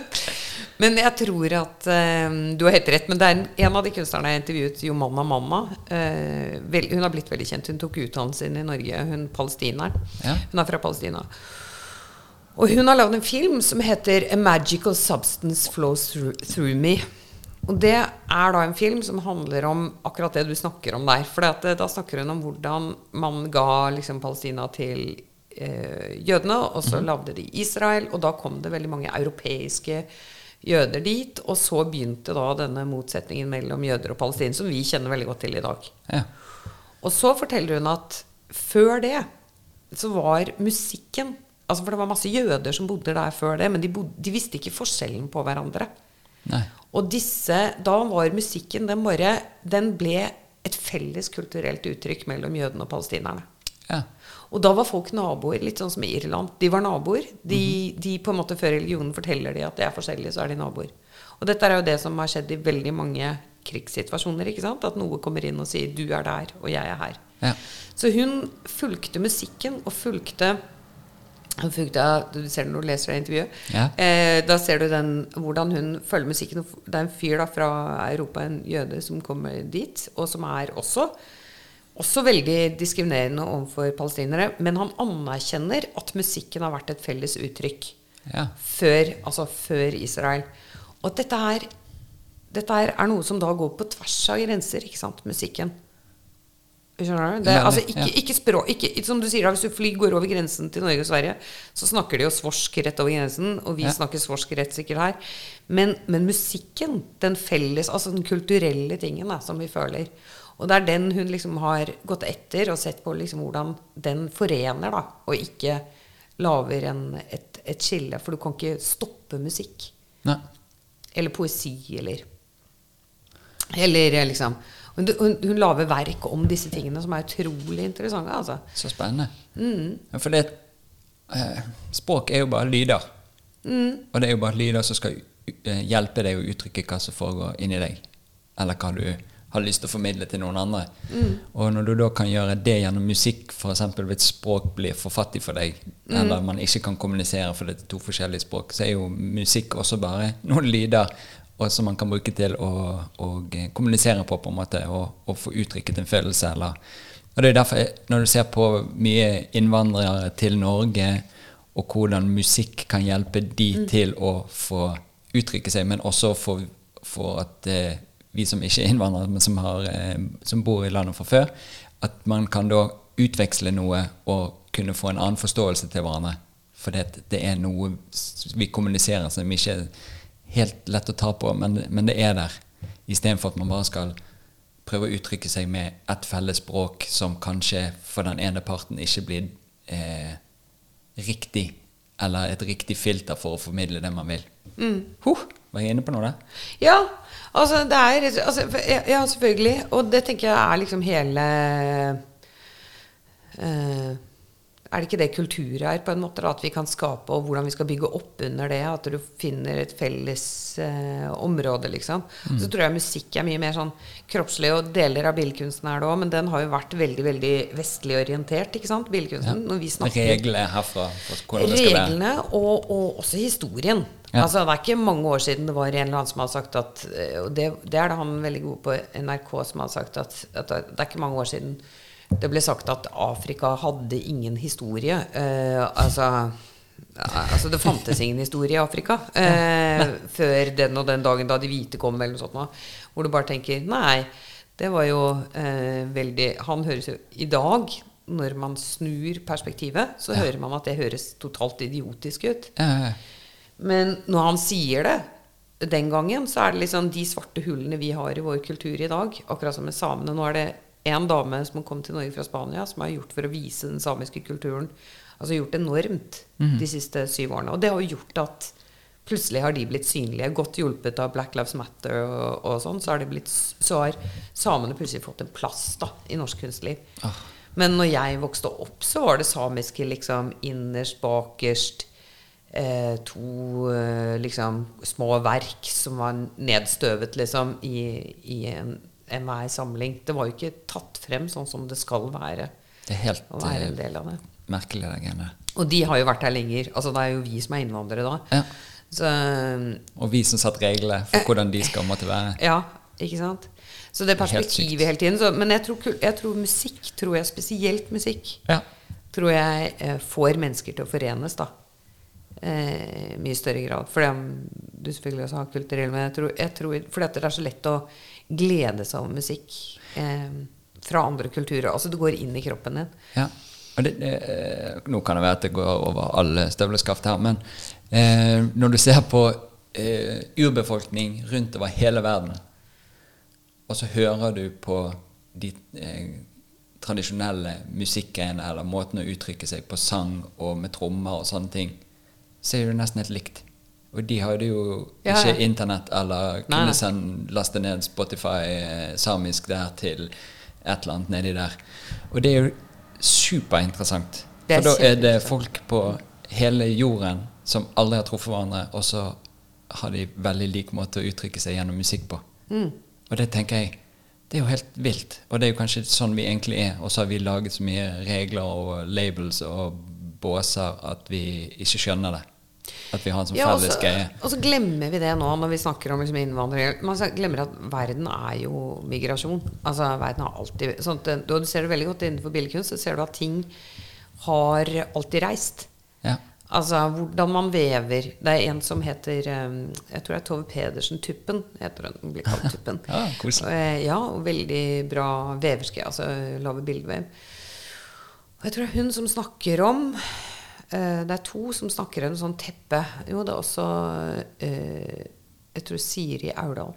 men jeg tror at eh, Du har helt rett. Men det er en, en av de kunstnerne jeg intervjuet, Jomanna Mamma. eh, vel, hun har blitt veldig kjent. Hun tok utdannelsen sin i Norge. Hun palestineren. Ja. Hun er fra Palestina. Og hun har lagd en film som heter 'A Magical Substance Flows Through, through Me'. Og det er da en film som handler om akkurat det du snakker om der. For da snakker hun om hvordan man ga liksom, Palestina til eh, jødene, og så lagde de Israel, og da kom det veldig mange europeiske jøder dit. Og så begynte da denne motsetningen mellom jøder og palestinere, som vi kjenner veldig godt til i dag. Ja. Og så forteller hun at før det så var musikken altså For det var masse jøder som bodde der før det, men de, bodde, de visste ikke forskjellen på hverandre. Nei. Og disse, da var musikken den bare Den ble et felles kulturelt uttrykk mellom jødene og palestinerne. Ja. Og da var folk naboer, litt sånn som i Irland. De var naboer. De, de på en måte Før religionen forteller de at de er forskjellige, så er de naboer. Og dette er jo det som har skjedd i veldig mange krigssituasjoner. ikke sant? At noe kommer inn og sier 'du er der, og jeg er her'. Ja. Så hun fulgte musikken og fulgte hun fulgte, Du ser det når du leser det intervjuet. Ja. Eh, da ser du den, hvordan hun følger musikken. Det er en fyr da fra Europa, en jøde, som kommer dit, og som er også, også veldig diskriminerende overfor palestinere. Men han anerkjenner at musikken har vært et felles uttrykk Ja. før, altså før Israel. Og at dette her, dette her er noe som da går på tvers av grenser, ikke sant? Musikken. Skjønner du? Det, altså, ikke, ikke språk ikke, Som du sier, da, hvis du fly går over grensen til Norge og Sverige, så snakker de jo svorsk rett over grensen, og vi Ja. snakker svorsk rett sikkert her. Men, men musikken, den felles, altså den kulturelle tingen da, som vi føler Og det er den hun liksom har gått etter og sett på liksom hvordan den forener, da, og ikke lager en, et, et skille. For du kan ikke stoppe musikk. Nei. Eller poesi, eller Eller eh, liksom Hun, hun, hun lager verk om disse tingene som er utrolig interessante. Altså. Så spennende. Mm. Ja, For det eh, Språk er jo bare lyder. Mm. Og det er jo bare lyder som skal eh, hjelpe deg å uttrykke hva som foregår inni deg. Eller hva du har lyst til å formidle til noen andre. Mm. Og når du da kan gjøre det gjennom musikk, f.eks. hvis et språk blir for fattig for deg, Mm. eller man ikke kan kommunisere for det er to forskjellige språk, så er jo musikk også bare noen lyder som man kan bruke til å, å kommunisere på, på en måte, og, og få uttrykket en følelse. Eller. Og det er derfor, når du ser på mye innvandrere til Norge, og hvordan musikk kan hjelpe de til å få uttrykke seg, men også for, for at eh, vi som ikke er innvandrere, men som, har, eh, som bor i landet fra før, at man kan da utveksle noe og kunne få en annen forståelse til hverandre. For det, det er noe vi kommuniserer som ikke er helt lett å ta på, men, men det er der. Istedenfor at man bare skal prøve å uttrykke seg med ett felles språk som kanskje for den ene parten ikke blir eh, riktig, eller et riktig filter for å formidle det man vil. Huh, var jeg inne på noe der? Ja, altså det er altså, ja, selvfølgelig. Og det tenker jeg er liksom hele eh, Er det ikke det kultur er, på en måte? At vi kan skape, og hvordan vi skal bygge opp under det? At du finner et felles eh, område, liksom. Så tror jeg musikk er mye mer sånn kroppslig, og deler av billedkunsten er det òg, men den har jo vært veldig veldig vestlig orientert, ikke sant? Billedkunsten. Snakker Reglene herfra. Reglene og, og også historien. Ja. Altså, det er ikke mange år siden det var en eller annen som hadde sagt at eh, Og det, det er det han veldig god på NRK som hadde sagt at, at det er ikke mange år siden det ble sagt at Afrika hadde ingen historie. Eh, altså, altså Det fantes ingen historie i Afrika eh, før den og den dagen da de hvite kom, eller noe sånt. Hvor du bare tenker Nei, det var jo eh, veldig Han høres jo i dag når man snur perspektivet, så hører man at det høres totalt idiotisk ut. Ja, ja, ja. Men når han sier det den gangen, så er det liksom de svarte hullene vi har i vår kultur i dag. Akkurat som med samene. Nå er det en dame som kom til Norge fra Spania, som har gjort for å vise den samiske kulturen. Altså gjort enormt de siste syv årene. Og det har jo gjort at plutselig har de blitt synlige. Godt hjulpet av Black Lives Matter og, og sånn, så har, blitt, så har samene plutselig fått en plass da, i norsk kunstliv. Men når jeg vokste opp, så var det samiske liksom innerst, bakerst. Eh, to eh, liksom små verk som var nedstøvet liksom i, i en enhver samling. Det var jo ikke tatt frem sånn som det skal være. Det er helt Å være en eh, del av det. merkelig, det greiene. Og de har jo vært her lenger. Altså Det er jo vi som er innvandrere da. Ja. Så Og vi som satte reglene for hvordan de skal måtte være. *laughs* ja, ikke sant? Så det Helt perspektivet hele tiden. Så, men jeg tror, jeg tror musikk, tror jeg spesielt musikk, Ja. tror jeg eh, får mennesker til å forenes, da. Eh, mye større grad. For det du selvfølgelig også har kulturell, men jeg tror, jeg tror fordi det er så lett å glede seg over musikk eh, fra andre kulturer. Altså det går inn i kroppen din. Ja. Og det, eh, nå kan det være at det går over alle støvleskaft her, men eh, når du ser på eh, urbefolkning rundt over hele verden, og så hører du på de eh, tradisjonelle musikkgreiene eller måten å uttrykke seg på sang og med trommer og sånne ting, så er det nesten helt likt. Og de hadde jo Ja, ikke internett eller kunne nei. sende, laste ned Spotify eh, samisk der til et eller annet nedi der. Og det er jo superinteressant. Er For da er det folk på hele jorden som aldri har truffet hverandre, og så har de veldig lik måte å uttrykke seg gjennom musikk på. Mm. Og det tenker jeg det er jo helt vilt. Og det er jo kanskje sånn vi egentlig er. Og så har vi laget så mye regler og labels og båser at vi ikke skjønner det. At vi har en sånn Ja, felles så- greie. Og så glemmer vi det nå når vi snakker om liksom innvandrere. Man glemmer at verden er jo migrasjon. Altså verden har alltid sånn at Du ser det veldig godt innenfor billedkunst. Så ser du at ting har alltid reist. Ja. Altså hvordan man vever. Det er en som heter eh, Jeg tror det er Tove Pedersen Tuppen. Heter hun, blir kalt *laughs* Tuppen. Ja, koselig. Eh, Ja, og veldig bra veverske. Altså lager bildevev. Og jeg tror det er hun som snakker om Det er to som snakker om sånn teppe. Jo, det er også eh, Jeg tror Siri Aurdal.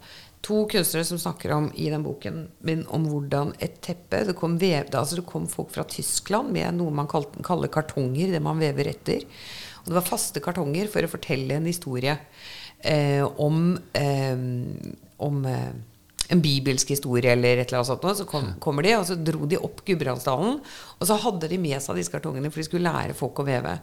To kunstnere som snakker om i den boken min om hvordan et teppe Det kom, vev, altså det kom folk fra Tyskland med noe man kaller kartonger, det man vever etter. Og det var faste kartonger for å fortelle en historie eh, om, eh, om eh, en bibelsk historie eller et eller annet sånt. Så kom, kommer de, og så dro de opp Gudbrandsdalen. Og så hadde de med seg disse kartongene, for de skulle lære folk å veve.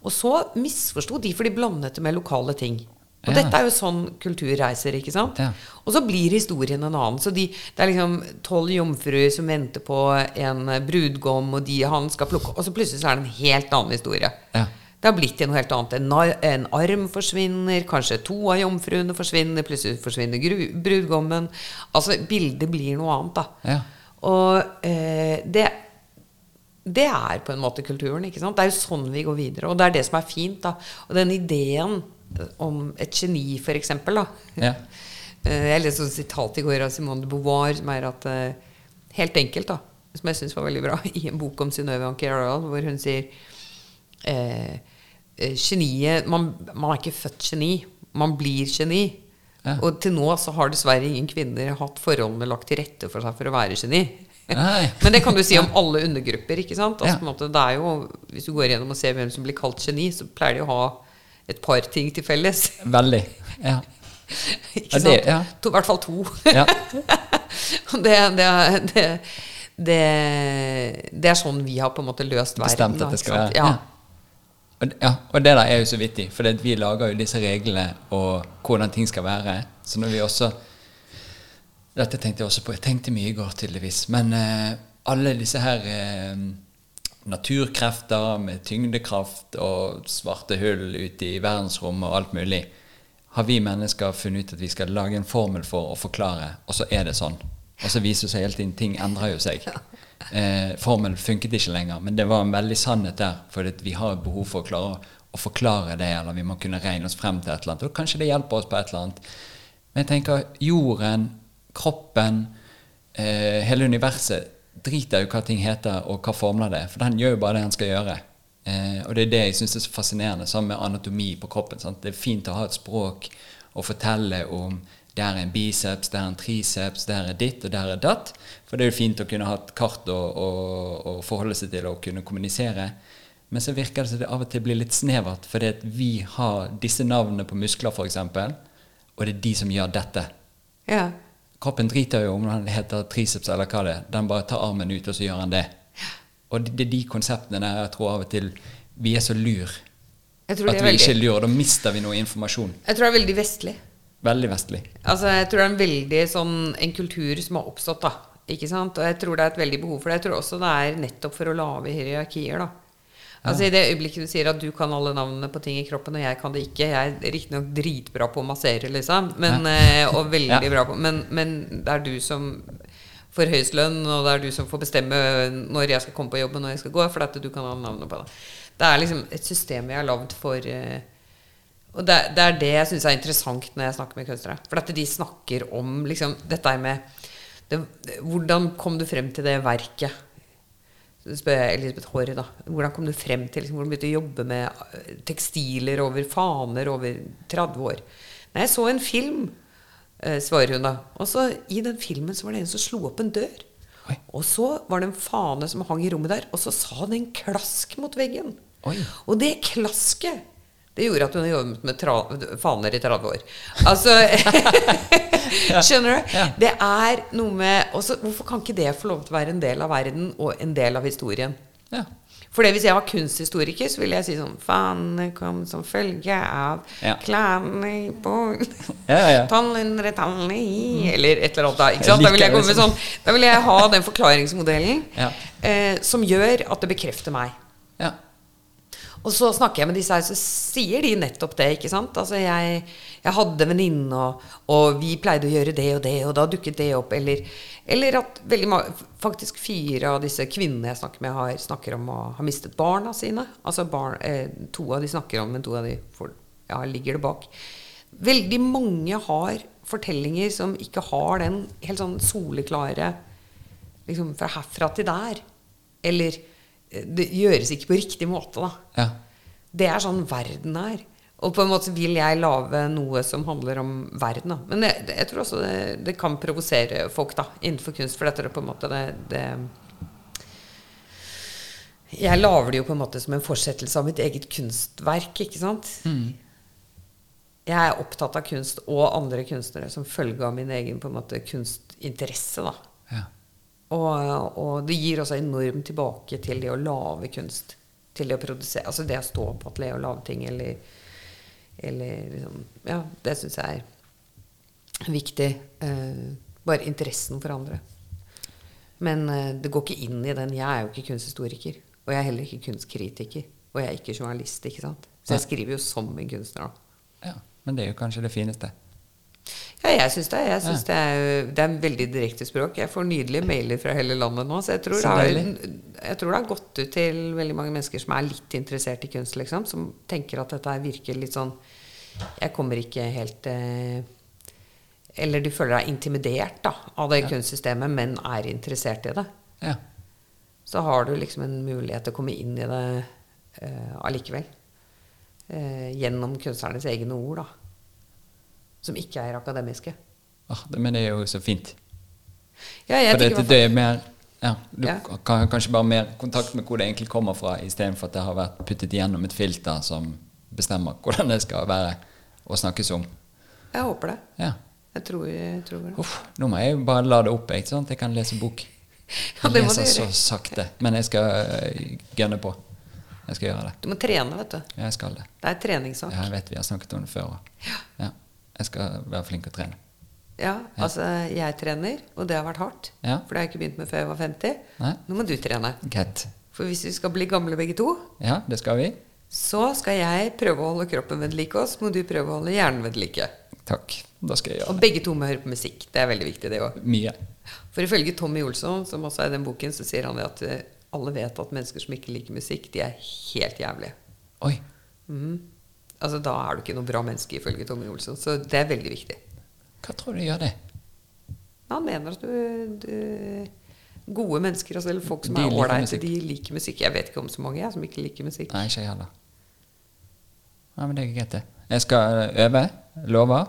Og så misforsto de, for de blandet det med lokale ting. Og Ja. dette er jo sånn kultur reiser, ikke sant? Ja. Og så blir historien en annen. Så de, det er liksom tolv jomfruer som venter på en brudgom, og de han skal plukke Og så plutselig så er det en helt annen historie. Ja. Det har blitt til noe helt annet. En, en arm forsvinner, kanskje to av jomfruene forsvinner, plutselig forsvinner gru, brudgommen. Altså, bildet blir noe annet, da. Ja. Og eh, det, det er på en måte kulturen, ikke sant? Det er jo sånn vi går videre. Og det er det som er fint, da. Og den ideen om et geni, for eksempel, da. Ja. *laughs* Eh, Jeg leste et sitat i går av Simone de Beauvoir som er at eh, Helt enkelt, da. Som jeg syns var veldig bra, *laughs* i en bok om Synnøve Anker Aurdal, hvor hun sier eh, eh, Geniet man, man er ikke født geni. Man blir geni. Ja. Og til nå så har dessverre ingen kvinner hatt forholdene lagt til rette for seg for å være geni. *laughs* Men det kan du si om alle undergrupper. ikke sant? Altså, Ja. måte, det er jo, Hvis du går gjennom og ser hvem som blir kalt geni, så pleier de å ha et par ting til felles. *laughs* Veldig. Ja. *laughs* ikke sant? det- ja. To, I hvert fall to. Ja. Det, det, det, det, det er sånn vi har på en måte løst verden. Bestemt at det skal være. Ja. Og, ja, og det der er jo så vittig, for vi lager jo disse reglene og hvordan ting skal være. Så når vi også Dette tenkte jeg også på. Jeg tenkte mye i går, tydeligvis. Men eh, alle disse her eh, naturkrefter med tyngdekraft og svarte hull ute i verdensrommet og alt mulig, har vi mennesker funnet ut at vi skal lage en formel for å forklare, og så er det sånn. Og så viser det seg hele tiden ting endrer jo seg. Eh, formelen funket ikke lenger, men det var en veldig sannhet der. For vi har behov for å klare å, å forklare det, eller vi må kunne regne oss frem til et eller annet. Og kanskje det hjelper oss på et eller annet. Men jeg tenker jorden, kroppen, eh, hele universet driter jo hva ting heter og hva formler det er. For den gjør jo bare det den skal gjøre. Eh, og det er det jeg syns er så fascinerende, sammen med anatomi på kroppen. Sant? Det er fint å ha et språk og fortelle om det er en biceps, det er en triceps, det er ditt og det er datt. For det er jo fint å kunne ha et kart å, forholde seg til og kunne kommunisere. Men så virker det som det av og til blir litt snevert, fordi vi har disse navnene på muskler, f.eks., og det er de som gjør dette. Ja. Kroppen driter jo om den heter triceps eller hva det er. Den bare tar armen ut, og så gjør han det. Og det det er de konseptene der jeg tror av og til vi er så lur. At vi veldig, ikke lurer. da mister vi noe informasjon. jeg tror det er veldig vestlig. Veldig vestlig. Altså, jeg tror det er en veldig sånn En kultur som har oppstått, da. Ikke sant? Og jeg tror det er et veldig behov for det. Jeg tror også det er nettopp for å lage hierarkier, da. Altså I det øyeblikket du sier at du kan alle navnene på ting i kroppen, og jeg kan det ikke Jeg er riktignok dritbra på å massere, liksom, men, ja. og veldig Ja. bra på men, men det er du som får høyest lønn, og det er du som får bestemme når jeg skal komme på jobb, og når jeg skal gå, for at du kan alle navnene på det. Det er liksom et system vi har lagd for eh, Og det, det er det jeg syns er interessant når jeg snakker med kunstnere. For at de snakker om liksom dette med det, Hvordan kom du frem til det verket? Så spør jeg Elisabeth Haarre, da. Hvordan kom du frem til liksom, Hvordan begynte du å jobbe med eh, tekstiler over faner over 30 år? Nei, jeg så en film, eh, svarer hun da. Og så i den filmen så var det en som slo opp en dør. Oi. Og så var det en fane som hang i rommet der, og så sa den en klask mot veggen. Oi. Og det klasket det gjorde at hun jobbet med faner i 30 år. Altså *laughs* Skjønner du? Ja. Det er noe med også, Hvorfor kan ikke det få lov til å være en del av verden og en del av historien? Ja. For hvis jeg var kunsthistoriker, så ville jeg si sånn Fanene kom som følge av Ja. klærne på Ja, ja. Tallene, tallene i Eller et eller annet. da, Ikke sant? Da vil jeg, komme med sånn, da vil jeg ha den forklaringsmodellen eh, som gjør at det bekrefter meg. ja. Og så snakker jeg med disse her, så sier de nettopp det. ikke sant? Altså jeg, jeg hadde venninne, og, og vi pleide å gjøre det og det, og da dukket det opp. Eller, eller at faktisk fire av disse kvinnene jeg snakker med, har, snakker om å ha mistet barna sine. Altså barn, eh, To av de snakker om, men to av de får, ja, ligger det bak. Veldig mange har fortellinger som ikke har den helt sånn soleklare liksom fra herfra til der. Eller det gjøres ikke på riktig måte, da. Ja. Det er sånn verden er. Og på en måte vil jeg lage noe som handler om verden. Da. Men jeg, jeg tror også det, det kan provosere folk da, innenfor kunst. For dette er på en måte det, det Jeg lager det jo på en måte som en fortsettelse av mitt eget kunstverk, ikke sant? Jeg er opptatt av kunst og andre kunstnere som følge av min egen på en måte kunstinteresse. da. ja. Og, og det gir også enormt tilbake til det å lage kunst. Til det å produsere Altså det å stå på atelier og lage ting, eller, eller liksom Ja, det syns jeg er viktig. Eh, bare interessen for andre. Men eh, det går ikke inn i den. Jeg er jo ikke kunsthistoriker. Og jeg er heller ikke kunstkritiker. Og jeg er ikke journalist, ikke sant. Så jeg skriver jo som en kunstner, da. ja. Men det er jo kanskje det fineste. Ja, jeg syns det. Jeg synes det, er, det er veldig direkte språk. Jeg får nydelige mailer fra hele landet nå, så jeg tror, Så har, jeg tror det har gått ut til veldig mange mennesker som er litt interessert i kunst, liksom. Som tenker at dette virker litt sånn Jeg kommer ikke helt eh, Eller du føler deg intimidert da, av det kunstsystemet, men er interessert i det. Ja. Så har du liksom en mulighet til å komme inn i det eh, allikevel. Eh, gjennom kunstnernes egne ord, da. Som ikke er akademiske. Ah, det, men det er jo så fint. Ja, jeg For det, tenker det er mer ja, Du Ja. kan kanskje bare mer kontakt med hvor det egentlig kommer fra, istedenfor at det har vært puttet gjennom et filter som bestemmer hvordan det skal være og snakkes om. Jeg håper det. Ja. Jeg tror, jeg tror det. Uff, nå må jeg jo bare la det opp, ikke sant? Jeg kan lese bok. Ja, Jeg leser så sakte. Men jeg skal gunne gønne på. Jeg skal gjøre det. Du må trene, vet du. Jeg skal det. Det er treningssak. Ja, jeg vet vi har snakket om det før. òg. Ja. Jeg skal være flink til å trene. Ja, altså jeg trener, og det har vært hardt. Ja. For det har jeg ikke begynt med før jeg var 50. Nei. Nå må du trene. Get. For hvis vi skal bli gamle begge to, Ja, det skal vi. så skal jeg prøve å holde kroppen ved like, og så må du prøve å holde hjernen ved like. Takk. Da skal jeg Og gjøre det. begge to må høre på musikk. Det er veldig viktig, det òg. Mye. For ifølge Tommy Olsson, som også er i den boken, så sier han det at eh, alle vet at mennesker som ikke liker musikk, de er helt jævlige. Oi. Mhm. Altså Da er du ikke noe bra menneske, ifølge Tommy Olsson. Så det er veldig viktig. Hva tror du gjør det? Han mener at du, du Gode mennesker, altså, eller folk som De er ålreite, de liker musikk. Jeg vet ikke om så mange jeg som ikke liker musikk. Nei, ikke jeg heller. Nei, men det er greit, det. Jeg skal øve. Lover.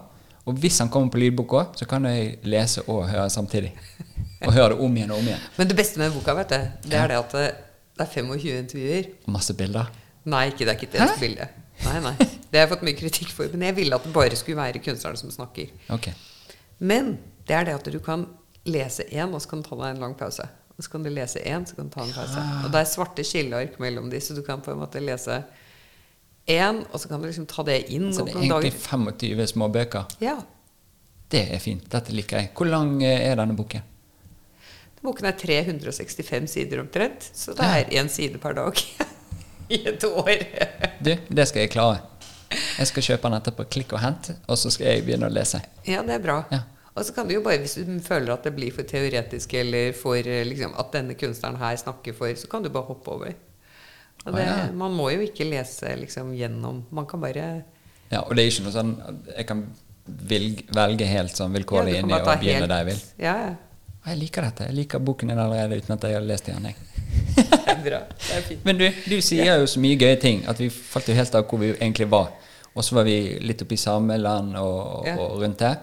Og hvis han kommer på lydboka, så kan jeg lese og høre samtidig. Og høre det om igjen og om igjen. *laughs* Men det beste med boka, vet du, det er det at det, det er 25 intervjuer. Masse bilder. Nei, ikke, det er ikke et Hæ? Nei, nei. Det har jeg fått mye kritikk for. Men jeg ville at det bare skulle være kunstnerne som snakker. Ok. Men det er det at du kan lese én, og så kan du ta deg en lang pause. Og så kan du lese én, så kan du ta en pause. Ah. Og det er svarte skilleark mellom de, så du kan på en måte lese én, og så kan du liksom ta det inn. Så det er egentlig dager. 25 små bøker. Ja. Det er fint. Dette liker jeg. Hvor lang eh, er denne boken? Boken er 365 sider omtrent, så det er én side per dag *laughs* i et år. Du, det skal jeg klare. Jeg skal kjøpe den etterpå. Klikk og hent, og så skal jeg begynne å lese. Ja, det er bra. Ja. Og så kan du jo bare, hvis du føler at det blir for teoretisk, eller for eh, liksom, at denne kunstneren her snakker for, så kan du bare hoppe over. Og det, ah, ja. Man må jo ikke lese liksom gjennom. Man kan bare Ja, og det er ikke noe sånn Jeg kan velge helt sånn vilkårlig Ja, inni og begynne helt- der jeg vil. Ja, ja. Jeg liker dette. Jeg liker boken din allerede uten at jeg har lest den. Jeg. Er bra. Det er fint. Men du, du sier jo så mye gøye ting at vi falt jo helt av hvor vi egentlig var. Og så var vi litt oppe i sameland og, Ja. og rundt der.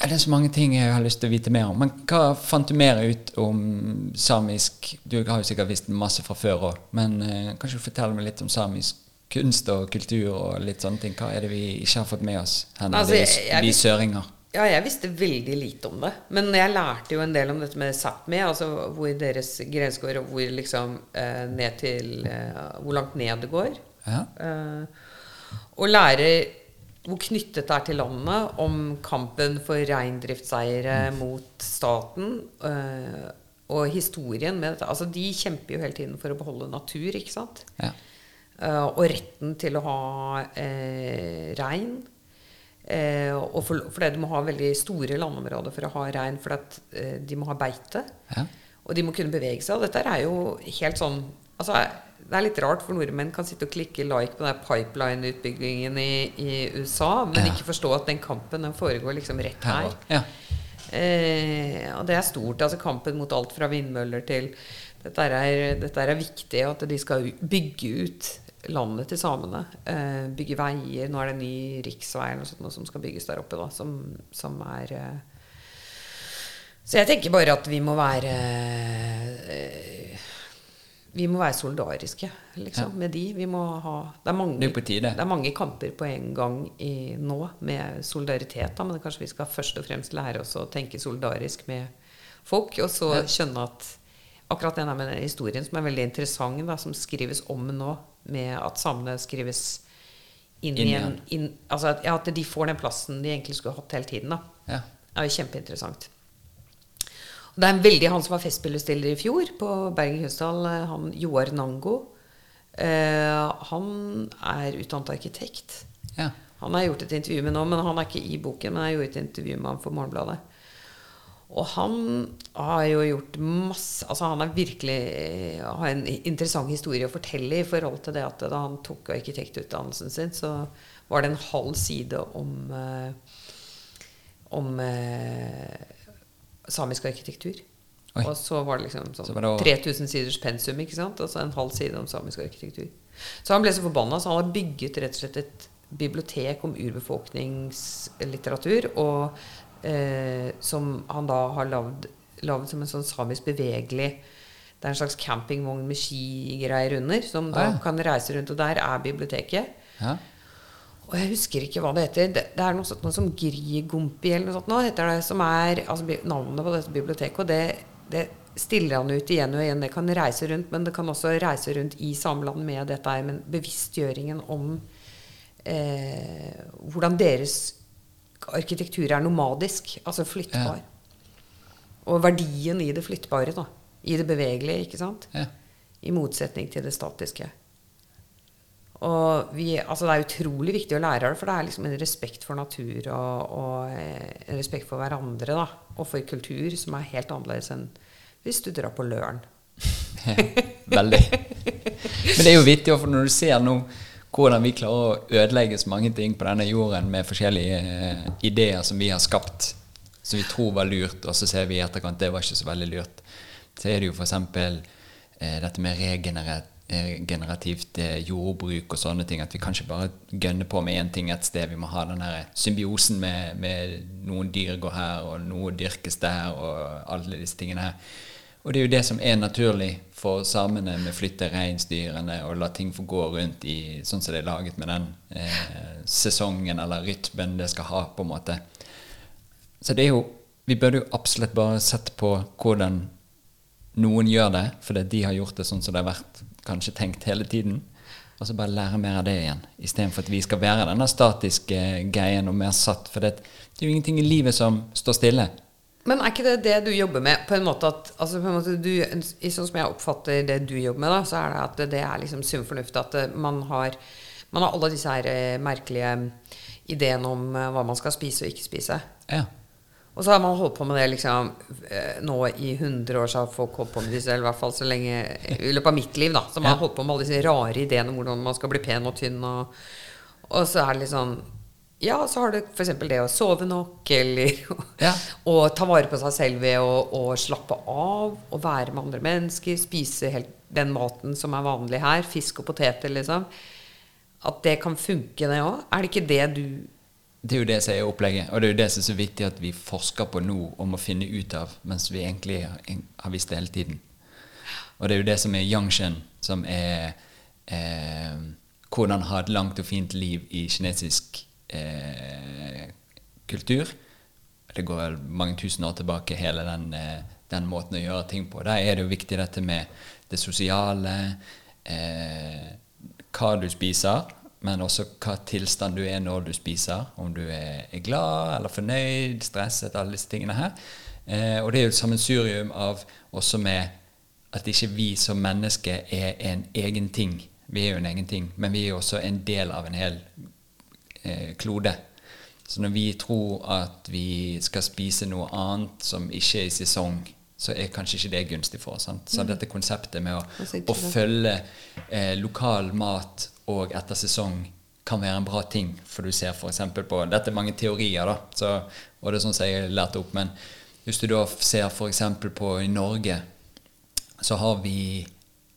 Er det så mange ting jeg har lyst til å vite mer om? Men hva fant du mer ut om samisk Du har jo sikkert visst masse fra før òg, men eh, kanskje du forteller meg litt om samisk kunst og kultur og litt sånne ting? Hva er det vi ikke har fått med oss, Altså, vi, jeg- jeg vi søringer? Ja, jeg visste veldig lite om det. Men jeg lærte jo en del om dette med Sápmi, altså hvor deres grense går, og hvor liksom eh, ned til eh, Hvor langt ned det går. Ja. Eh, og lærer hvor knyttet det er til landet, om kampen for reindriftseiere mot staten. eh, og historien med dette. Altså, de kjemper jo hele tiden for å beholde natur, ikke sant? ja. Eh, og retten til å ha eh, rein. Eh, og for, det du må ha veldig store landområder for å ha rein, for at eh, de må ha beite. Ja. Og de må kunne bevege seg. Og dette er jo helt sånn altså, Det er litt rart, for nordmenn kan sitte og klikke like på den pipeline-utbyggingen i, i USA, men Ja. ikke forstå at den kampen den foregår liksom rett her. Ja. Eh, og det er stort. altså Kampen mot alt fra vindmøller til Dette er, dette er viktig, at de skal bygge ut landet til samene. Eh, bygge veier. Nå er det en ny riksvei sånt, som skal bygges der oppe, da, som, som er eh, Så jeg tenker bare at vi må være eh, Vi må være solidariske liksom, Ja. med de. Vi må ha Det er mange Det det er mange kamper på en gang i, nå med solidaritet, da, men kanskje vi skal først og fremst lære oss å tenke solidarisk med folk, og så Ja. skjønne at akkurat den her med den historien som er veldig interessant, da, som skrives om nå, med at samene skrives inn, Inn igjen. inn, Altså at, ja, at de får den plassen de egentlig skulle hatt hele tiden. da. Ja. Det er jo kjempeinteressant. Og det er en veldig han som var festspillestiller i fjor på Bergen Husdal, eh, han Joar Nango. Eh, han er utdannet arkitekt. ja. Han har gjort et intervju med nå, men han er ikke i boken. Men jeg gjorde et intervju med han for Morgenbladet. Og han har jo gjort masse Altså han virkelig eh, har en interessant historie å fortelle i forhold til det at da han tok arkitektutdannelsen sin, så var det en halv side om eh, om eh, samisk arkitektur. Oi. Og så var det liksom sånn det over. 3000 siders pensum, ikke sant? altså en halv side om samisk arkitektur. Så han ble så forbanna, så han har bygget rett og slett et bibliotek om urbefolkningslitteratur, og eh, som han da har lagd, som en sånn samisk bevegelig Det er en slags campingvogn med skigreier under, som da ja. kan reise rundt. Og der er biblioteket. ja. Og jeg husker ikke hva det heter. Det, det er noe sånt noe som Grigompi eller noe sånt nå heter det, som er altså, navnet på dette biblioteket. Og det, det stiller han ut igjen og igjen. Det kan reise rundt, men det kan også reise rundt i Sameland med dette her, men bevisstgjøringen om eh, hvordan deres arkitektur er nomadisk, altså flyttbar. Og verdien i det flyttbare, da. I det bevegelige, ikke sant? ja. I motsetning til det statiske. Og vi, altså det er utrolig viktig å lære av det, for det er liksom en respekt for natur og, og eh, en respekt for hverandre da, og for kultur som er helt annerledes enn hvis du drar på Løren. *laughs* Veldig. Men det er jo vittig, for når du ser nå hvordan vi klarer å ødelegge så mange ting på denne jorden med forskjellige eh, ideer som vi har skapt, som vi tror var lurt, og så ser vi i etterkant det var ikke så veldig lurt, så er det jo f.eks. Eh, dette med regenerativt generativt eh, jordbruk og sånne ting. At vi kan ikke bare gønne på med én ting et sted. Vi må ha den symbiosen med, med noen dyr går her, og noe dyrkes der, og alle disse tingene her. Og det er jo det som er naturlig for samene med flytte reinsdyrene og la ting få gå rundt i sånn som det er laget med den eh, sesongen eller rytmen det skal ha, på en måte. Så det er jo Vi burde jo absolutt bare sett på hvordan noen gjør det, fordi de har gjort det sånn som det har vært kanskje tenkt hele tiden. Og så bare lære mer av det igjen, istedenfor at vi skal være denne statiske greien og mer satt. For det, det er jo ingenting i livet som står stille. Men er ikke det det du jobber med? På en måte at, altså på en måte du, i Sånn som jeg oppfatter det du jobber med, da, så er det at det er liksom sunn fornuft. At eh, man har, man har alle disse her eh, merkelige ideene om eh, hva man skal spise og ikke spise. Ja. Og så har man holdt på med det liksom eh, nå i 100 år, så har folk holdt på med disse, eller i hvert fall så lenge i løpet av mitt liv, da. Så man har holdt på med alle disse rare ideene om hvordan man skal bli pen og tynn. Og, og så er det litt sånn Ja, så har du f.eks. det å sove nok, eller *laughs* Ja. å ta vare på seg selv ved å, å slappe av og være med andre mennesker. Spise helt den maten som er vanlig her. Fisk og poteter, liksom. At det kan funke, det òg. Er det ikke det du Det er jo det som er opplegget, og det er jo det som er så viktig at vi forsker på nå om å finne ut av, mens vi egentlig har, har visst det hele tiden. Og det er jo det som er yangshen, som er eh, hvordan ha et langt og fint liv i kinesisk eh, kultur. Det går mange tusen år tilbake, hele den, eh, den måten å gjøre ting på. Der er det jo viktig dette med det sosiale, eh, hva du spiser, men også hva tilstand du er når du spiser. Om du er, er glad eller fornøyd, stresset, alle disse tingene her. Eh, og det er jo et sammensurium av også med at ikke vi som mennesker er en egen ting, Vi er jo en egen ting, men vi er jo også en del av en hel klode. Så når vi tror at vi skal spise noe annet som ikke er i sesong, så er kanskje ikke det gunstig for oss. Sant? Så dette konseptet med å, å følge eh, lokal mat og etter sesong kan være en bra ting. For du ser f.eks. på Dette er mange teorier, da, så, og det er sånn som jeg lærte opp. Men hvis du da ser f.eks. på i Norge, så har vi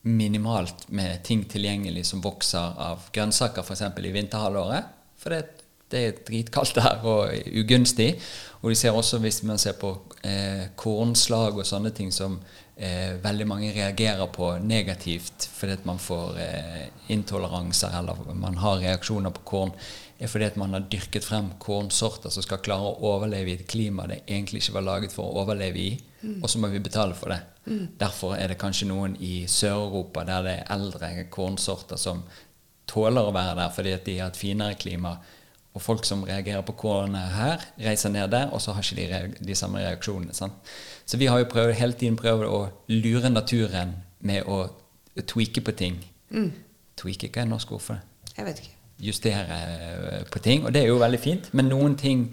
minimalt med ting tilgjengelig som vokser av grønnsaker f.eks. i vinterhalvåret. For det, det er dritkaldt der og ugunstig. Og vi ser også hvis man ser på eh, kornslag og sånne ting som eh, veldig mange reagerer på negativt fordi at man får eh, intoleranser eller man har reaksjoner på korn, er fordi at man har dyrket frem kornsorter som skal klare å overleve i et klima det egentlig ikke var laget for å overleve i, og så må vi betale for det. Derfor er det kanskje noen i Sør-Europa der det er eldre kornsorter som tåler å være der fordi at de har et finere klima. Og folk som reagerer på kornet her, reiser ned der, og så har ikke de de samme reaksjonene. Sant? Så vi har jo prøvd, hele tiden prøvd å lure naturen med å tweake på ting. Tweake, hva er norsk ord for det? Jeg vet ikke. Justere eh, på ting. Og det er jo veldig fint, men noen ting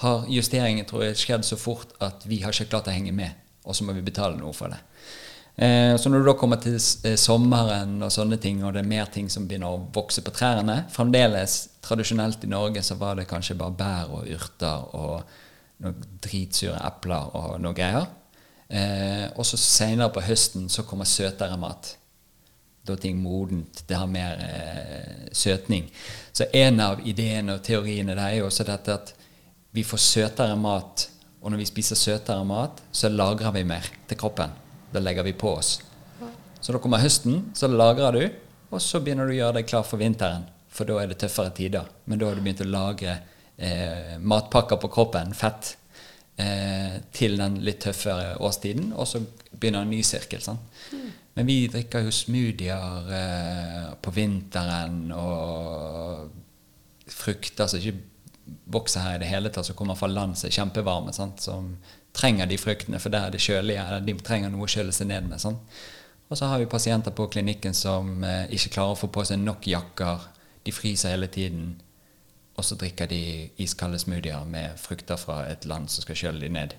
har justeringen tror jeg, skjedd så fort at vi har ikke klart å henge med, og så må vi betale noe for det. Eh, så når du da kommer til eh, sommeren og sånne ting, og det er mer ting som begynner å vokse på trærne Fremdeles, tradisjonelt i Norge, så var det kanskje bare bær og urter og noen dritsure epler og noe greier. Eh, og så seinere på høsten så kommer søtere mat. Da ting modent. Det har mer eh, søtning. Så en av ideene og teoriene det er jo også dette at vi får søtere mat, og når vi spiser søtere mat, så lagrer vi mer til kroppen. Da legger vi på oss. Så da kommer høsten, så lagrer du, og så begynner du å gjøre deg klar for vinteren. For da er det tøffere tider. Men da har du begynt å lagre eh, matpakker på kroppen, fett, eh, til den litt tøffere årstiden, og så begynner en ny sirkel. Sant? Men vi drikker jo smoothier eh, på vinteren og frukter som ikke vokser her i det hele tatt, som kommer fra land som er kjempevarme, sant? som trenger de fruktene, for der er det kjølige. eller de trenger noe å kjøle seg ned med. Sånn. Og så har vi pasienter på klinikken som eh, ikke klarer å få på seg nok jakker, de fryser hele tiden, og så drikker de iskalde smoothier med frukter fra et land som skal kjøle de ned.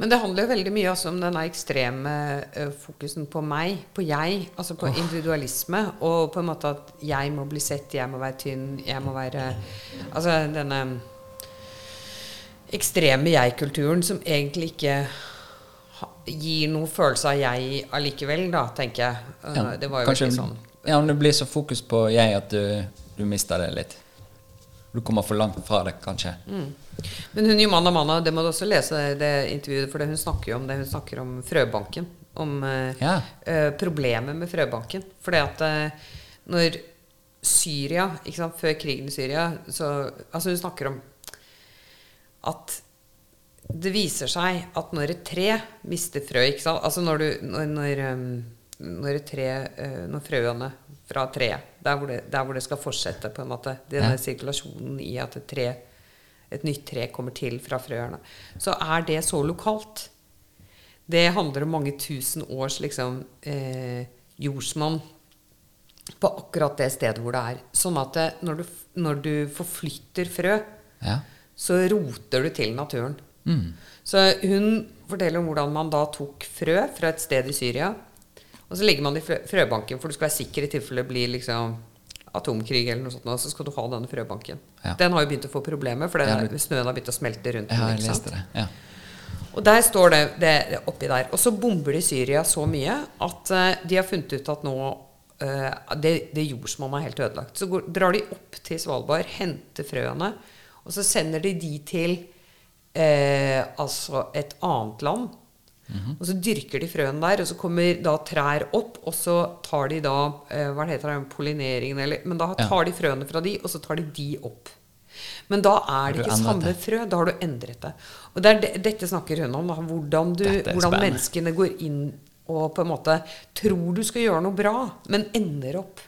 Men det handler jo veldig mye også om denne ekstreme eh, fokusen på meg, på jeg, altså på individualisme, og på en måte at jeg må bli sett, jeg må være tynn, jeg må være Altså denne ekstreme jeg-kulturen som egentlig ikke gir noen følelse av jeg allikevel, da, tenker jeg. Eh, Ja, det var jo kanskje- veldig sånn. Ja, men det blir så fokus på jeg at du, du mister det litt. Du kommer for langt fra det, kanskje. Mm. Men hun Jumana Manna, det må du også lese det intervjuet, for det hun snakker jo om det. Hun snakker om frøbanken. Om eh, Ja. uh, problemet med frøbanken. Fordi at uh, når Syria, ikke sant, før krigen i Syria så, Altså hun snakker om at det viser seg at når et tre mister frø? Altså når, du, når, når, um, når et tre eh, Når frøene fra treet der hvor, det, der hvor det skal fortsette, på en måte Denne Ja. sirkulasjonen i at et tre et nytt tre kommer til fra frøene, så er det så lokalt. Det handler om mange tusen års liksom, eh, jordsmonn på akkurat det stedet hvor det er. Sånn at det, når, du, når du forflytter frø, Ja. Så roter du til naturen. Mm. Så hun forteller om hvordan man da tok frø fra et sted i Syria. Og så legger man det i frø frøbanken, for du skal være sikker i tilfelle det blir liksom atomkrig eller noe sånt. Og så skal du ha denne frøbanken. Ja. Den har jo begynt å få problemer, for den, ja, snøen har begynt å smelte rundt Jeg den. Ja. Og der står det, det, det oppi der. Og så bomber de Syria så mye at uh, de har funnet ut at nå uh, det, det jordsmonnet er helt ødelagt. Så går, drar de opp til Svalbard, henter frøene, og så sender de de til eh, altså et annet land. Og så dyrker de frøene der, og så kommer da trær opp, og så tar de da eh, Hva heter det, pollineringen, eller Men da tar de frøene fra de, og så tar de de opp. Men da er det ikke samme det? frø. Da har du endret det. Og det er det, dette snakker hun om. Da, hvordan du, hvordan menneskene går inn og på en måte tror du skal gjøre noe bra, men ender opp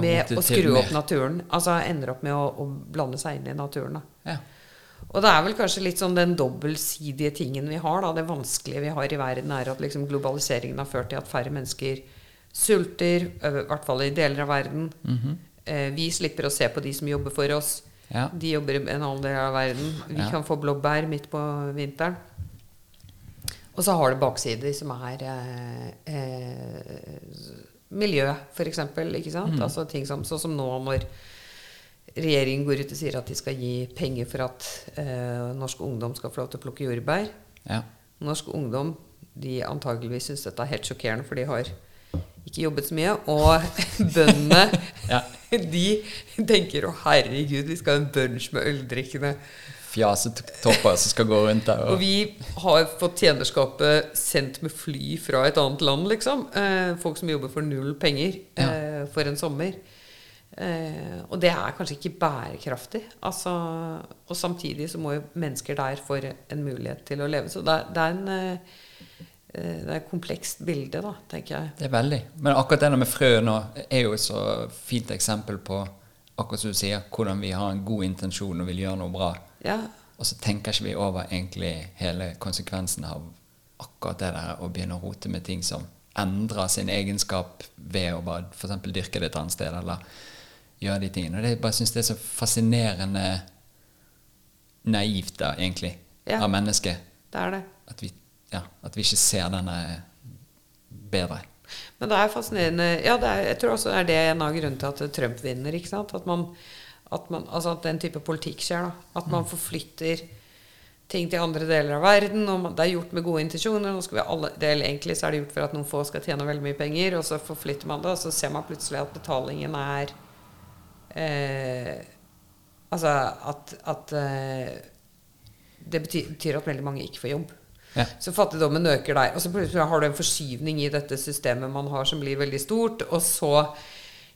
Med å med rote å skru opp mer. naturen. Altså ender opp med å, å blande seg inn i naturen. Ja. Og det er vel kanskje litt sånn den dobbeltsidige tingen vi har. Da. Det vanskelige vi har i verden, er at liksom globaliseringen har ført til at færre mennesker sulter, i hvert fall i deler av verden. Mhm. Eh, vi slipper å se på de som jobber for oss. Ja. De jobber i en annen del av verden. Vi Ja. kan få blåbær midt på vinteren. Og så har det baksider som er eh, eh, miljø, f.eks. Ikke sant? Mm. Altså ting som, sånn som nå når regjeringen går ut og sier at de skal gi penger for at eh, norsk ungdom skal få lov til å plukke jordbær. Ja. Norsk ungdom de antageligvis syns dette er helt sjokkerende, for de har ikke jobbet så mye. Og *laughs* bøndene, Ja. *laughs* de tenker 'Å, herregud, vi skal ha en bunch med øldrikkende'. Fjasetopper som skal gå rundt der. Og Og, vi har fått tjenerskapet sendt med fly fra et annet land, liksom. Eh, folk som jobber for null penger eh, for en sommer. Eh, og det er kanskje ikke bærekraftig. Altså, og samtidig så må jo mennesker der få en mulighet til å leve. Så det det er en eh, eh, det er et komplekst bilde, da, tenker jeg. det er veldig. Men akkurat det med frø nå er jo et så fint eksempel på akkurat som du sier, hvordan vi har en god intensjon og vil gjøre noe bra. Ja, Og så tenker ikke vi over egentlig hele konsekvensen av akkurat det der å begynne å rote med ting som endrer sin egenskap ved å bare f.eks. dyrke det et annet sted, eller gjøre de tingene. Og det, jeg bare syns det er så fascinerende naivt, da, egentlig, Ja. av mennesket. det er det. At vi, ja, at vi ikke ser denne bedre. Men det er fascinerende Ja, det er, jeg tror også det er det en av grunnene til at Trump vinner. ikke sant? At, man, at, man, altså at den type politikk skjer. da. At man forflytter ting til andre deler av verden. og man, Det er gjort med gode intensjoner. nå skal vi alle, det, egentlig så er det gjort for at noen få skal tjene veldig mye penger, og så forflytter man det, og så ser man plutselig at betalingen er eh, Altså at, at eh, Det betyr, betyr at veldig mange ikke får jobb. Ja. Så fattigdommen øker der. Og så plutselig har du en forskyvning i dette systemet man har, som blir veldig stort. Og så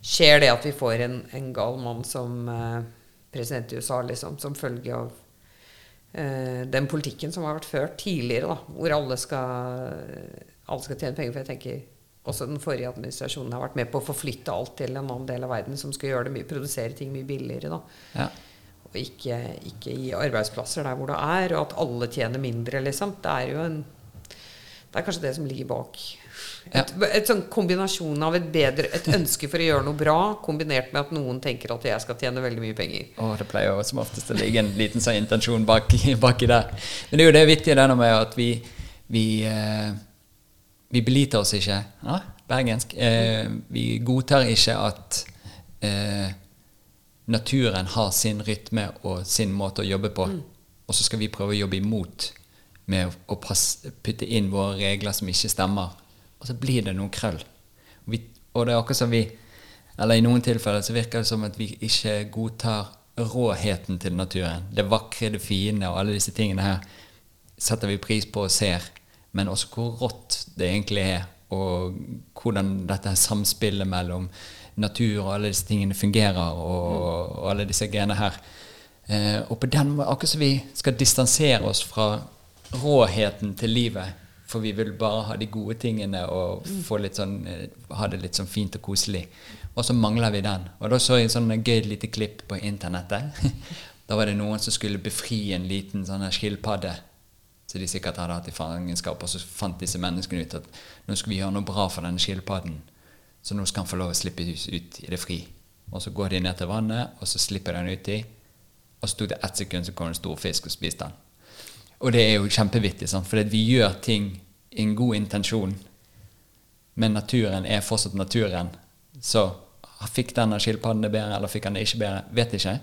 skjer det at vi får en, en gal mann som eh, president i USA, liksom, som følge av eh, den politikken som har vært ført tidligere, da, hvor alle skal, alle skal tjene penger. For jeg tenker også den forrige administrasjonen har vært med på å forflytte alt til en annen del av verden som skal gjøre det mye, produsere ting mye billigere. da Ja. og ikke, ikke gi arbeidsplasser der hvor det er, og at alle tjener mindre, liksom. Det er jo en Det er kanskje det som ligger bak. Et, et sånn kombinasjon av et bedre Et ønske for å gjøre noe bra, kombinert med at noen tenker at jeg skal tjene veldig mye penger. Oh, det pleier jo som oftest å ligge en liten sånn intensjon bak, baki der. Men det er jo det vittige denne med at vi vi, eh, vi beliter oss ikke. Ja, bergensk. Eh, vi godtar ikke at eh, naturen har sin rytme og sin måte å jobbe på. Og så skal vi prøve å jobbe imot med å pass, putte inn våre regler som ikke stemmer. Og så blir det noe krøll. Og, vi, og det er akkurat som vi Eller i noen tilfeller så virker det som at vi ikke godtar råheten til naturen. Det vakre, det fine og alle disse tingene her setter vi pris på og ser. Men også hvor rått det egentlig er, og hvordan dette samspillet mellom natur og alle disse tingene fungerer, og, og alle disse greiene her. Eh, og på den måten, akkurat som vi skal distansere oss fra råheten til livet, for vi vil bare ha de gode tingene og sånn, eh, ha det litt sånn fint og koselig. Og så mangler vi den. Og da så jeg en sånn gøy lite klipp på internettet. *laughs* da var det noen som skulle befri en liten sånn skilpadde som de sikkert hadde hatt i fangenskap. Og så fant disse menneskene ut at nå skal vi gjøre noe bra for denne skilpadden. Så nå skal han få lov å slippe ut i det fri. Og så går de ned til vannet, og så slipper de han uti. Og så tok det ett sekund, så kom det en stor fisk og spiste den. Og det er jo kjempevittig, sant? for vi gjør ting i en god intensjon, men naturen er fortsatt naturen. Så fikk denne skilpadden det bedre, eller fikk han det ikke bedre? Vet ikke.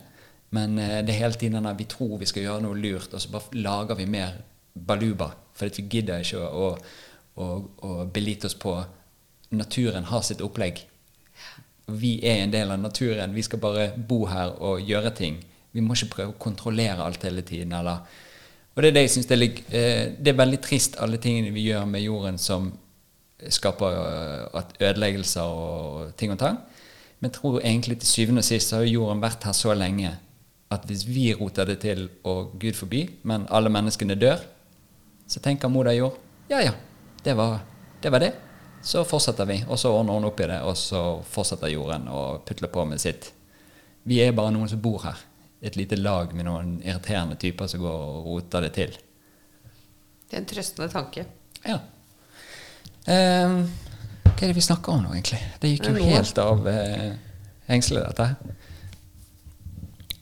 Men eh, det er hele tiden vi tror vi skal gjøre noe lurt, og så bare lager vi mer baluba. For vi gidder ikke å, å, å belite oss på Naturen har sitt opplegg. Vi er en del av naturen. Vi skal bare bo her og gjøre ting. Vi må ikke prøve å kontrollere alt hele tiden. Eller. Og det er det jeg syns det eh, det er veldig trist, alle tingene vi gjør med jorden som skaper eh, ødeleggelser og ting og tang. Men jeg tror egentlig til syvende og sist så har jorden vært her så lenge at hvis vi roter det til, og Gud forby, men alle menneskene dør, så tenker moder jord ja ja, det var det. Var det. Så fortsetter vi, og så ordner hun opp i det, og så fortsetter jorden å putle på med sitt. Vi er bare noen som bor her. Et lite lag med noen irriterende typer som går og roter det til. Det er en trøstende tanke. Ja. Ehm, Hva er det vi snakker om nå, egentlig? Det gikk jo helt av eh, hengselet, dette her.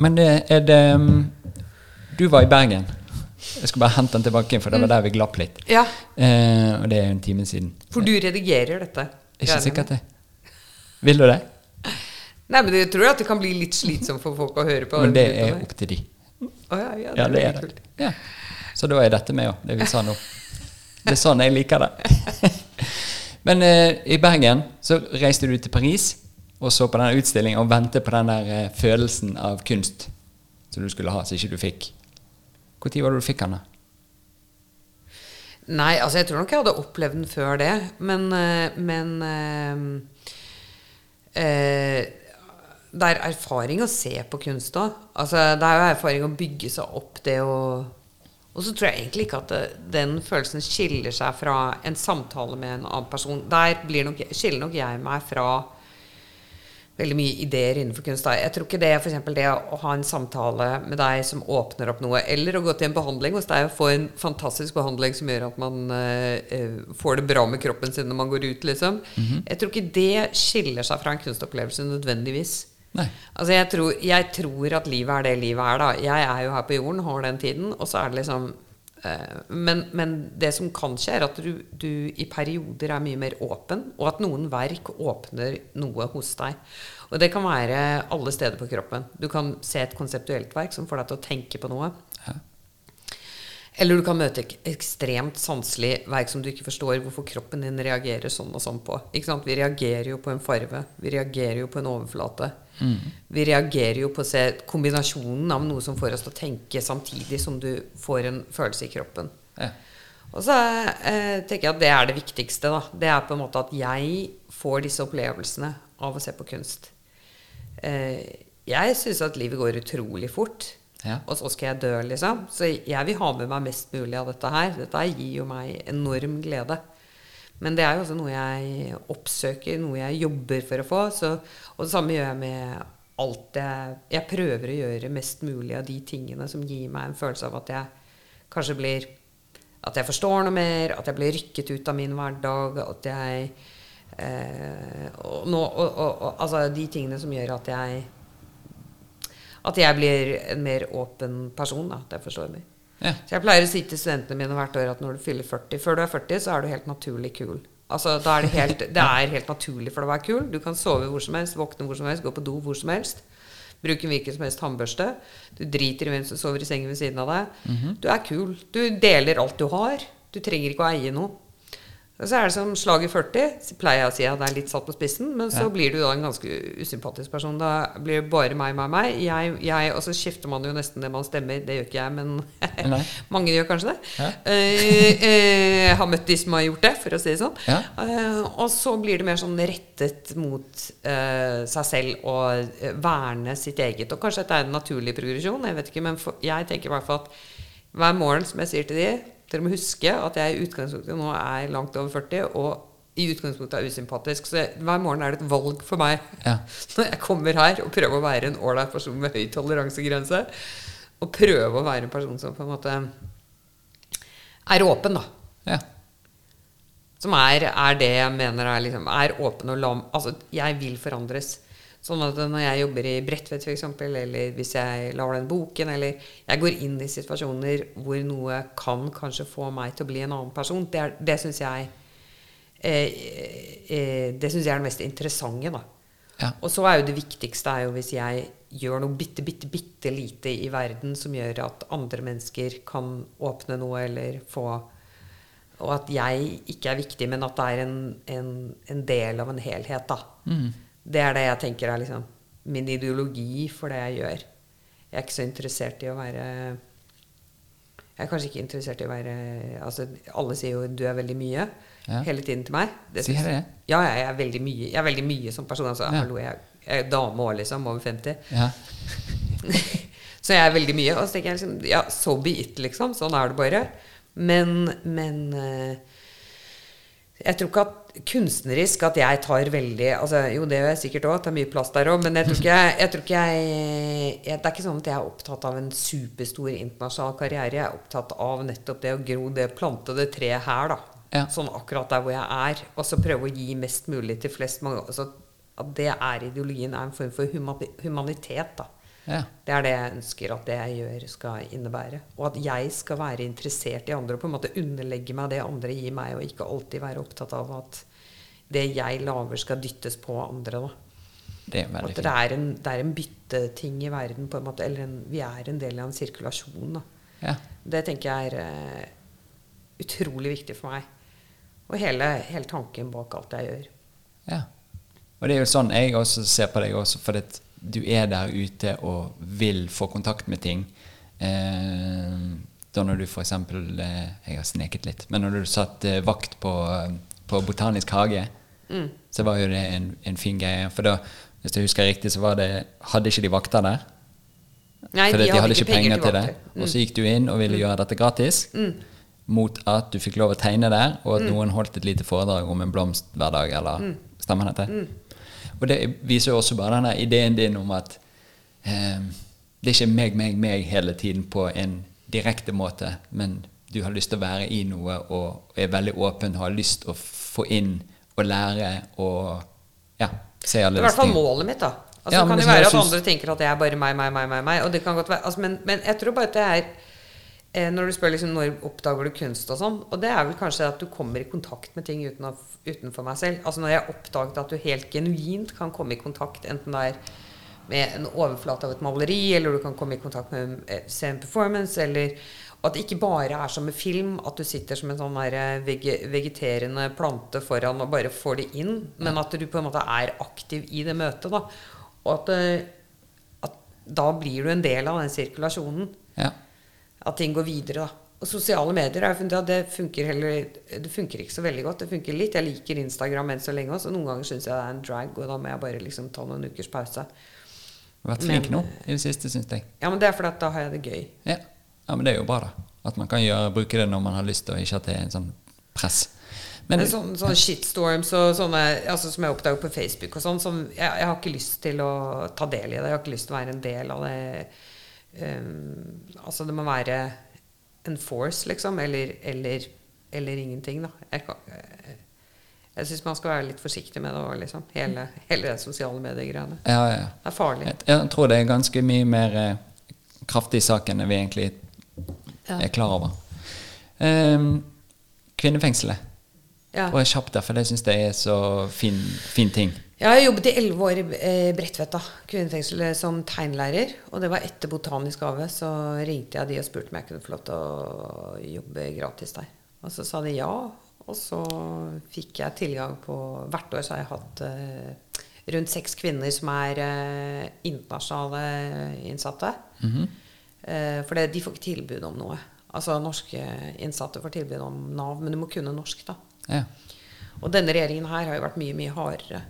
Men det, er det mm, Du var i Bergen. Jeg skal bare hente den tilbake, for det var der vi glapp litt. Ja, Eh, og det er jo en time siden. for du redigerer dette. Ikke sikkert det. Vil du det? Nei, men jeg tror at det kan bli litt slitsomt for folk å høre på. Men det er opp til de. Oh, ja, ja, Ja, det er det. Ja. Så da er dette med òg, det vi sa nå. Det er sånn jeg liker det. *laughs* Men eh, i Bergen så reiste du til Paris og så på den utstillingen og ventet på den der eh, følelsen av kunst som du skulle ha, som ikke du fikk. Når var det du fikk den? da? Nei, altså jeg tror nok jeg hadde opplevd den før det, men, eh, men eh, eh, Det er erfaring å se på kunst òg. Altså, det er jo erfaring å bygge seg opp det å Og så tror jeg egentlig ikke at det, den følelsen skiller seg fra en samtale med en annen person. Der blir nok, skiller nok jeg meg fra veldig mye ideer innenfor kunst. da. Jeg tror ikke det for eksempel det å ha en samtale med deg som åpner opp noe, eller å gå til en behandling hos deg og få en fantastisk behandling som gjør at man eh, får det bra med kroppen sin når man går ut, liksom. Jeg tror ikke det skiller seg fra en kunstopplevelse nødvendigvis. Altså jeg tror, jeg tror at livet er det livet er, da. Jeg er jo her på jorden, har den tiden, og så er det liksom eh, men, men det som kan skje, er at du, du i perioder er mye mer åpen, og at noen verk åpner noe hos deg. Og det kan være alle steder på kroppen. Du kan se et konseptuelt verk som får deg til å tenke på noe. Ja. Eller du kan møte et ekstremt sanselig verk som du ikke forstår hvorfor kroppen din reagerer sånn og sånn på. Vi reagerer jo på en farve. Vi reagerer jo på en overflate. Vi reagerer jo på å se kombinasjonen av noe som får oss til å tenke samtidig som du får en følelse i kroppen. Ja. Og så eh, tenker jeg at det er det viktigste. da. Det er på en måte at jeg får disse opplevelsene av å se på kunst. Eh, jeg syns at livet går utrolig fort. Ja. Og så skal jeg dø, liksom. Så jeg vil ha med meg mest mulig av dette her. Dette gir jo meg enorm glede. Men det er jo også noe jeg oppsøker, noe jeg jobber for å få. Så, og det samme gjør jeg med alt jeg Jeg prøver å gjøre mest mulig av de tingene som gir meg en følelse av at jeg kanskje blir At jeg forstår noe mer, at jeg blir rykket ut av min hverdag, at jeg eh, og, nå, og, og, og altså de tingene som gjør at jeg at jeg blir en mer åpen person, da, at jeg forstår mer. Ja. Så jeg pleier å si til studentene mine hvert år at når du fyller 40 Før du er 40, så er du helt naturlig kul. Altså, da er det, helt, *laughs* det er helt naturlig for deg å være kul. Du kan sove hvor som helst, våkne hvor som helst, gå på do hvor som helst. Bruke en hvilken som helst tannbørste. Du driter i hvem som sover i sengen ved siden av deg. Du er kul. Du deler alt du har. Du trenger ikke å eie noe. Og så er det som slag i 40, pleier jeg å si at det er litt satt på spissen, men så Ja. blir du da en ganske usympatisk person. Da blir det bare meg, meg, meg. Jeg, jeg, og så skifter man jo nesten det man stemmer. Det gjør ikke jeg, men *laughs* mange gjør kanskje det. Ja. Eh, eh, har møtt de som har gjort det, for å si det sånn. Ja. Eh, og så blir det mer sånn rettet mot eh, seg selv og eh, verne sitt eget. Og kanskje dette er en naturlig progresjon, jeg vet ikke, men for, jeg tenker i hvert fall at hver morgen, som jeg sier til de, dere må huske at jeg i utgangspunktet nå er langt over 40, og i utgangspunktet er usympatisk. Så jeg, hver morgen er det et valg for meg. Ja. *laughs* Når jeg kommer her og prøver å være en ålreit person med høy toleransegrense, og prøve å være en person som på en måte er åpen, da. Ja. Som er, er det jeg mener er, liksom, er åpen og lam Altså, jeg vil forandres. Sånn at når jeg jobber i Bredtvet f.eks., eller hvis jeg lar den boken, eller jeg går inn i situasjoner hvor noe kan kanskje få meg til å bli en annen person, det, er- det syns jeg eh, eh, Det syns jeg er det mest interessante, da. Ja. Og så er jo det viktigste er jo hvis jeg gjør noe bitte, bitte, bitte lite i verden som gjør at andre mennesker kan åpne noe eller få Og at jeg ikke er viktig, men at det er en, en, en del av en helhet, da. Mm. Det er det jeg tenker er liksom min ideologi for det jeg gjør. Jeg er ikke så interessert i å være Jeg er kanskje ikke interessert i å være altså Alle sier jo 'du er veldig mye' Ja. hele tiden til meg. Sier det? Ja, jeg er veldig mye, jeg er veldig mye som person. Altså, Ja. hallo, jeg, jeg er dame òg, liksom. Over 50. Ja. *laughs* Så jeg er veldig mye. Og så tenker jeg liksom Ja, so be it, liksom. Sånn er det bare. Men, men eh, jeg tror ikke at kunstnerisk at jeg tar veldig altså, Jo, det gjør jeg sikkert òg, er mye plass der òg, men jeg tror ikke jeg, jeg, tror ikke jeg, Det er ikke sånn at jeg er opptatt av en superstor internasjonal karriere. Jeg er opptatt av nettopp det å gro det plante det treet her, da. Ja. Sånn akkurat der hvor jeg er. Og så prøve å gi mest mulig til flest mange. Altså, at det er ideologien, er en form for humanitet, da. Ja. Det er det jeg ønsker at det jeg gjør, skal innebære. Og at jeg skal være interessert i andre og på en måte underlegge meg det andre gir meg, og ikke alltid være opptatt av at det jeg lager, skal dyttes på andre. da. Det er At det er en, det er en bytteting i verden, på en måte. Eller en, vi er en del av en sirkulasjon. da. Ja. Det tenker jeg er uh, utrolig viktig for meg. Og hele, hele tanken bak alt jeg gjør. ja. Og det er jo sånn jeg også ser på deg også, for at du er der ute og vil få kontakt med ting. Eh, da når du for eksempel eh, Jeg har sneket litt, men når du satt eh, vakt på, eh, på Botanisk hage, Mm. så var jo det en, en fin greie. For da, hvis jeg husker riktig, så var det Hadde ikke de vakter der? Nei, at de hadde ikke penger til det. Mm. Og så gikk du inn og ville gjøre dette gratis. Mot at du fikk lov å tegne der, og Mm. at noen holdt et lite foredrag om en blomst hver dag. Eller stemmer dette? Mm. Og det viser jo også bare denne ideen din om at eh, det er ikke meg, meg, meg hele tiden på en direkte måte, men du har lyst til å være i noe og er veldig åpen har lyst til å få inn og lære og ja, se Det er i hvert fall målet mitt, da. Altså, Ja, det kan jo være at andre tenker at jeg er bare meg, meg, meg, meg, meg og det kan godt være, altså, men, men jeg tror bare at det er Når du spør liksom når oppdager du kunst og sånn, og det er vel kanskje at du kommer i kontakt med ting uten utenfor meg selv. Altså når jeg oppdaget at du helt genuint kan komme i kontakt, enten det er med en overflate av et maleri, eller du kan komme i kontakt med eh, se en performance, eller at det ikke bare er som med film, at du sitter som en sånn der eh, vege, vegeterende plante foran og bare får det inn, men at du på en måte er aktiv i det møtet. da. Og at, eh, at da blir du en del av den sirkulasjonen. Ja. At ting går videre. da. Og sosiale medier har jeg funnet at det funker, heller, det funker ikke så veldig godt. Det funker litt. Jeg liker Instagram enn så lenge også. Noen ganger syns jeg det er en drag, og da må jeg bare liksom ta noen ukers pause. Du har vært flink nå i det siste, syns jeg. Ja, men det er fordi at da har jeg det gøy. Ja. ja, men det er jo bra, da. At man kan gjøre, bruke det når man har lyst, og ikke at det er en sånn press. Men, Men sånne, sånne shitstorms og sånne altså som jeg oppdager på Facebook og sånn, som jeg, jeg har ikke lyst til å ta del i det. Jeg har ikke lyst til å være en del av det. Um, altså det må være en force, liksom, eller, eller, eller ingenting, da. Jeg, kan- jeg, jeg syns man skal være litt forsiktig med det òg, liksom. Hele, hele det sosiale mediegreiene. ja, ja, ja. Det er farlig. Jeg, jeg tror det er ganske mye mer eh, kraftig i saken enn vi egentlig Ja. er klar over. Um, kvinnefengselet. Ja. Og kjapt der, jeg syns det er så fin, fin ting. Jeg har jobbet i elleve år i eh, da, som tegnlærer. Og det var etter Botanisk hage, så ringte jeg de og spurte om jeg kunne få lov til å jobbe gratis der. Og så sa de ja, og så fikk jeg tilgang på Hvert år så har jeg hatt eh, rundt seks kvinner som er eh, internasjonale innsatte. eh, for det, de får ikke tilbud om noe. Altså norske innsatte får tilbud om Nav, men du må kunne norsk, da. Ja. Og denne regjeringen her har jo vært mye, mye hardere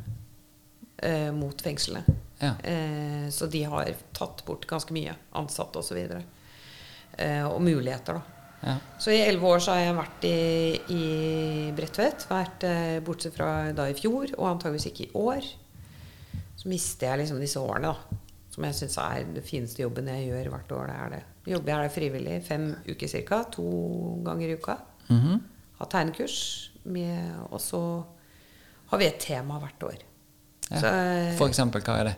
eh, mot fengslene. Ja. Eh, så de har tatt bort ganske mye ansatte osv. Eh, og muligheter, da. Ja. Så i elleve år så har jeg vært i, i Bredtvet. Vært eh, bortsett fra da i fjor, og antageligvis ikke i år. Så mister jeg liksom disse årene, da. Som jeg syns er det fineste jobben jeg gjør hvert år. Det er det. Jobber jeg der frivillig fem uker ca. To ganger i uka. Mhm. Har tegnekurs. Og så har vi et tema hvert år. Ja. Så, eh, For eksempel, hva er det?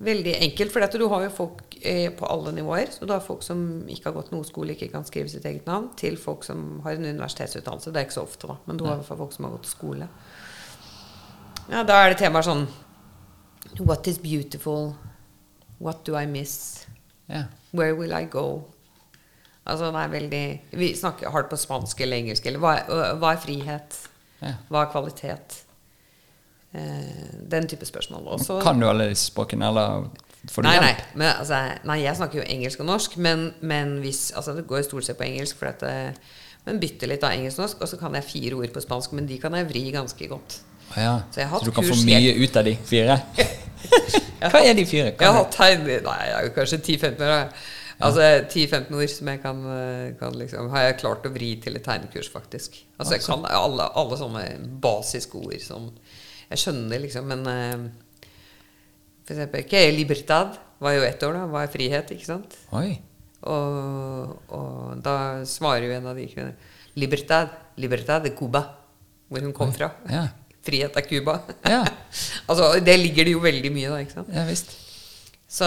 Veldig enkelt, for du har jo folk eh, på alle nivåer. Så du har folk som ikke har gått noe skole, ikke kan skrive sitt eget navn, til folk som har en universitetsutdannelse. Det er ikke så ofte, da, men du har i hvert fall folk som har gått skole. Ja, Da er det temaer sånn What is beautiful? What do I miss? Yeah. Where will I go? Altså det veldig Vi snakker hardt på spansk eller engelsk. Eller hva hva er frihet? Ja. Hva er kvalitet? Eh, den type spørsmål. Også, Kan du alle disse språkene, eller får du nei, hjelp? nei, men, altså, nei, jeg snakker jo engelsk og norsk, men, men hvis Altså, det går jo stort sett på engelsk, det, men bytter litt av engelsk og norsk, og så kan jeg fire ord på spansk, men de kan jeg vri ganske godt. Ah, ja. Så hatt du kan få mye mye ut av de fire? *laughs* Hva er de fire? Jeg har hatt tegn Nei, jeg er jo kanskje 10-15 år. Altså 10-15 ord som jeg kan, eh, kan liksom Har jeg klart å vri til et tegnekurs, faktisk. Altså jeg kan alle, alle sånne basiske ord som Jeg skjønner liksom, men uh, For eksempel Que er libertad var jo ett ord, da. Hva er frihet, ikke sant? Oi. Og, og da svarer jo en av de kvinnene Libertad. Libertad de Cuba. hvor hun kom fra. Ja. *laughs* Frihet er Cuba. Ja. *laughs* altså, det ligger det jo veldig mye da, ikke sant. ja visst. Så,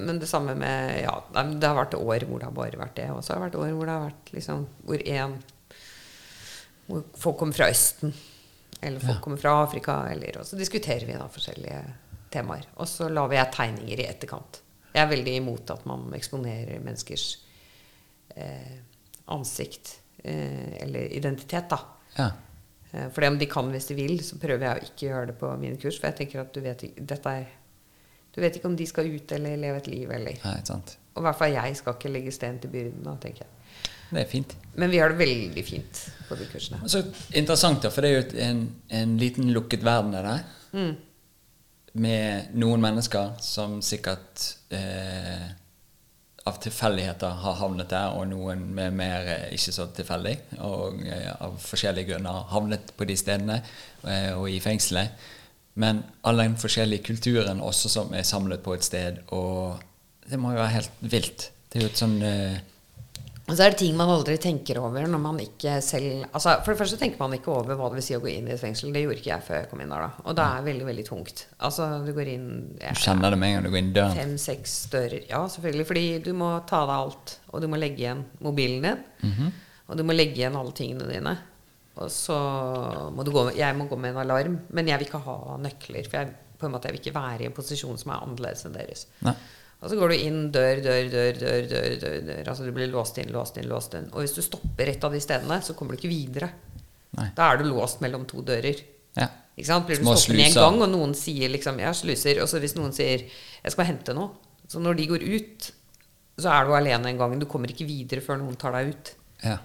men det samme med Ja, det har vært år hvor det har bare vært det. Og så har det vært år hvor det har vært liksom Hvor én Hvor folk kommer fra Østen. Eller folk Ja. kommer fra Afrika. Eller, og så diskuterer vi da forskjellige temaer. Og så lager jeg tegninger i etterkant. Jeg er veldig imot at man eksponerer menneskers eh, ansikt eh, eller identitet, da. Ja. Eh, For det om de kan hvis de vil, så prøver jeg å ikke gjøre det på mine kurs. For jeg tenker at du vet, ikke- dette er, du vet ikke om de skal ut eller leve et liv. Eller. Nei, sant. Og i hvert fall jeg skal ikke legge sten til byrden. Da, tenker jeg. Det er fint. Men vi har det veldig fint på de kursene. Så interessant, da, for det er jo en, en liten lukket verden det der. Mm. Med noen mennesker som sikkert eh, av tilfeldigheter har havnet der, og noen med mer eh, ikke så tilfeldig, og eh, av forskjellige grunner har havnet på de stedene eh, og i fengselet. Men all den forskjellige kulturen også som er samlet på et sted, og det må jo være helt vilt. Det er jo et sånn uh, Og så er det ting man aldri tenker over når man ikke selv altså For det første tenker man ikke over hva det vil si å gå inn i et fengsel. Det gjorde ikke jeg før jeg kom inn der. da Og det er veldig, veldig tungt. Altså, du går inn Du kjenner det med en gang du går inn døren. Fem-seks dører. Ja, selvfølgelig. Fordi du må ta av deg alt. Og du må legge igjen mobilen din. Mhm. Og du må legge igjen alle tingene dine. Og så må du gå Jeg må gå med en alarm. Men jeg vil ikke ha nøkler. For jeg, på en måte, jeg vil ikke være i en posisjon som er annerledes enn deres. Nei. Og så går du inn dør, dør, dør, dør, dør, dør, dør. Altså du blir låst inn, låst inn, låst inn. Og hvis du stopper et av de stedene, så kommer du ikke videre. Nei. Da er du låst mellom to dører. Ja. Ikke sant? Blir du stoppet i en gang, og noen sier liksom 'Jeg sluser. Og så hvis noen sier 'Jeg skal hente noe', så når de går ut, så er du alene en gang. Du kommer ikke videre før noen tar deg ut. ja.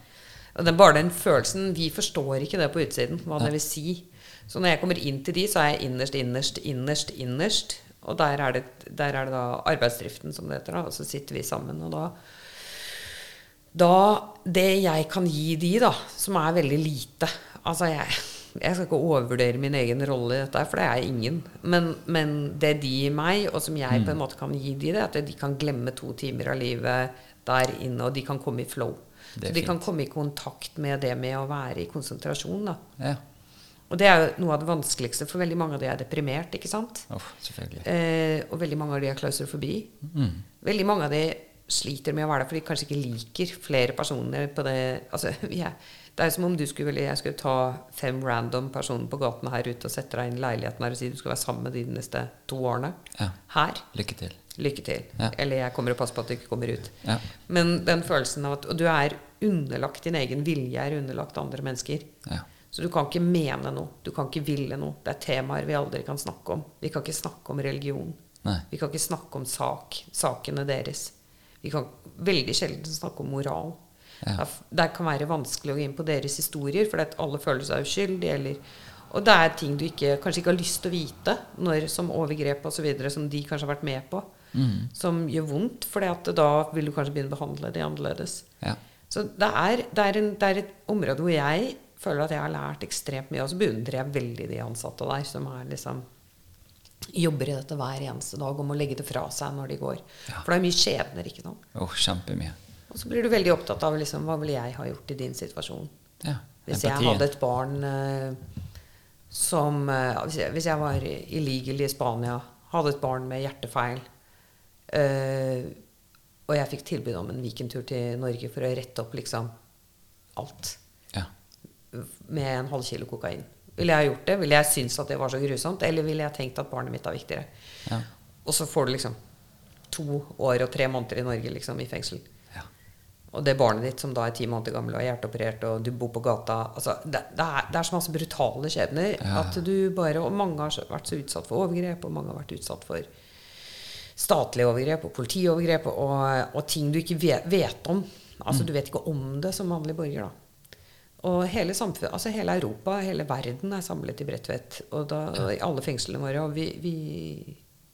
Og den, bare den følelsen Vi forstår ikke det på utsiden, hva det vil si. Så når jeg kommer inn til de, så er jeg innerst, innerst, innerst, innerst. Og der er det, der er det da arbeidsdriften, som det heter. da Og så sitter vi sammen, og da Da Det jeg kan gi de, da, som er veldig lite Altså, jeg, jeg skal ikke overvurdere min egen rolle i dette, for det er jeg ingen. Men, men det de gir meg, og som jeg på en måte kan gi de, det er at de kan glemme to timer av livet der inne, og de kan komme i flow. Er Så de kan komme i kontakt med det med å være i konsentrasjon. da. ja. Og det er jo noe av det vanskeligste, for veldig mange av de er deprimert. ikke sant? Oh. Eh, og veldig mange av de har klaustrofobi. Mm. Veldig mange av de sliter med å være der, for de kanskje ikke liker flere personer på det altså, *laughs* er, Det er som om du skulle, jeg skulle ta fem random personer på gaten her ute og sette deg inn i leiligheten her og si du skal være sammen med de de neste to årene. Ja. Her. Lykke til. Lykke til. Ja. Eller jeg kommer og passer på at du ikke kommer ut. Ja. Men den følelsen av at Og du er underlagt din egen vilje, er underlagt andre mennesker. Ja. Så du kan ikke mene noe. Du kan ikke ville noe. Det er temaer vi aldri kan snakke om. Vi kan ikke snakke om religion. Nei. Vi kan ikke snakke om sak, sakene deres. Vi kan veldig sjelden snakke om moral. Det kan være vanskelig å gå inn på deres historier, for alle føler seg uskyldige. Eller, og det er ting du ikke, kanskje ikke har lyst til å vite, når, som overgrep osv., som de kanskje har vært med på, Mm. som gjør vondt, for da vil du kanskje begynne å behandle de annerledes. Ja. Så det er, det, er en, det er et område hvor jeg føler at jeg har lært ekstremt mye. Og så beundrer jeg veldig de ansatte der som er liksom jobber i dette hver eneste dag om å legge det fra seg når de går. Ja. For det er mye skjebner, ikke sant. Oh, kjempemye. Og så blir du veldig opptatt av liksom, hva ville jeg ha gjort i din situasjon. Ja. Hvis jeg hadde et barn eh, som eh, hvis, jeg, hvis jeg var illegal i Spania, hadde et barn med hjertefeil, eh, og jeg fikk tilbud om en weekendtur til Norge for å rette opp liksom alt Ja. med en halv kilo kokain. Ville jeg gjort det? Ville jeg synes at det var så grusomt? Eller ville jeg tenkt at barnet mitt er viktigere? Ja. Og så får du liksom to år og tre måneder i Norge liksom i fengsel. Ja. Og det barnet ditt som da er ti måneder gammel og er hjerteoperert, og du bor på gata altså, det, det, er, det er så masse brutale skjebner at du bare Og mange har vært så utsatt for overgrep, og mange har vært utsatt for statlige overgrep og politiovergrep og, og ting du ikke vet, vet om. Altså Du vet ikke om det som vanlig borger. da. Og hele samfunnet, altså hele Europa, hele verden er samlet i Bredtvet. Og da, i alle fengslene våre. Og vi, vi,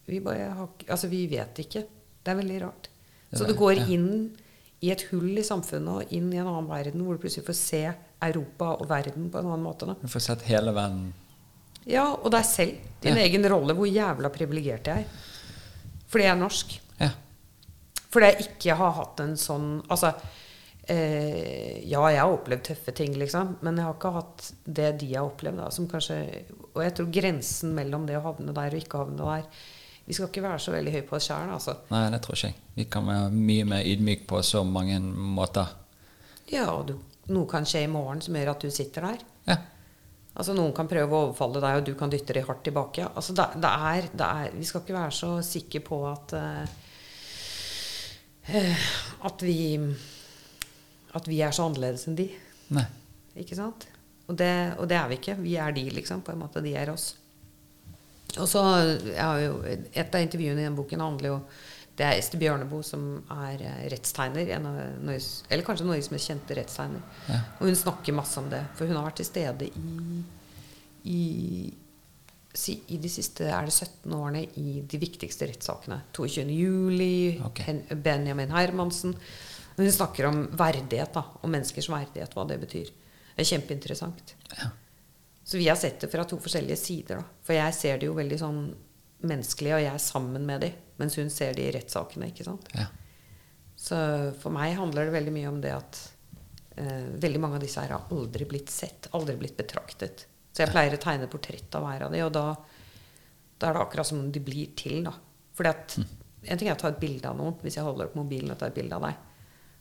vi bare har Altså, vi vet ikke. Det er veldig rart. Så du går inn i et hull i samfunnet og inn i en annen verden hvor du plutselig får se Europa og verden på en annen måte. Da. Du får sett hele verden. Ja, og deg selv. Din Ja. egen rolle. Hvor jævla privilegert jeg er. Fordi jeg er norsk. Ja. Fordi jeg ikke har hatt en sånn Altså, eh, Ja, jeg har opplevd tøffe ting, liksom, men jeg har ikke hatt det de har opplevd. Da, som kanskje, og jeg tror grensen mellom det å havne der og ikke havne der Vi skal ikke være så veldig høy på oss sjæl, altså. Nei, det tror ikke jeg. Vi kan være mye mer ydmyk på så mange måter. Ja, og du, noe kan skje i morgen som gjør at du sitter der. Ja. Altså Noen kan prøve å overfalle deg, og du kan dytte dem hardt tilbake. Altså det, det, er, det er, Vi skal ikke være så sikre på at eh, At vi At vi er så annerledes enn de. Nei. Ikke sant? Og det, og det er vi ikke. Vi er de, liksom. På en måte. De er oss. Og så har jo, Et av intervjuene i den boken handler jo Det er Ester Bjørneboe, som er eh, rettstegner. En av Norges, eller kanskje Norges mest kjente rettstegner. Ja. Og hun snakker masse om det. For hun har vært til stede i, i, i de siste er det 17 årene i de viktigste rettssakene. 22. juli, Ok. Benjamin Hermansen. Hun snakker om verdighet, da. Om menneskers verdighet, hva det betyr. Det er kjempeinteressant. Ja. Så vi har sett det fra to forskjellige sider. da. For jeg ser det jo veldig sånn menneskelig, og jeg er sammen med de. Mens hun ser de i rettssakene. ikke sant? Ja. Så for meg handler det veldig mye om det at eh, veldig mange av disse her har aldri blitt sett, aldri blitt betraktet. Så jeg pleier å tegne portrett av hver av de, og da, da er det akkurat som om de blir til. da. Fordi at En ting er å ta et bilde av noen, hvis jeg holder opp mobilen og tar et bilde av deg.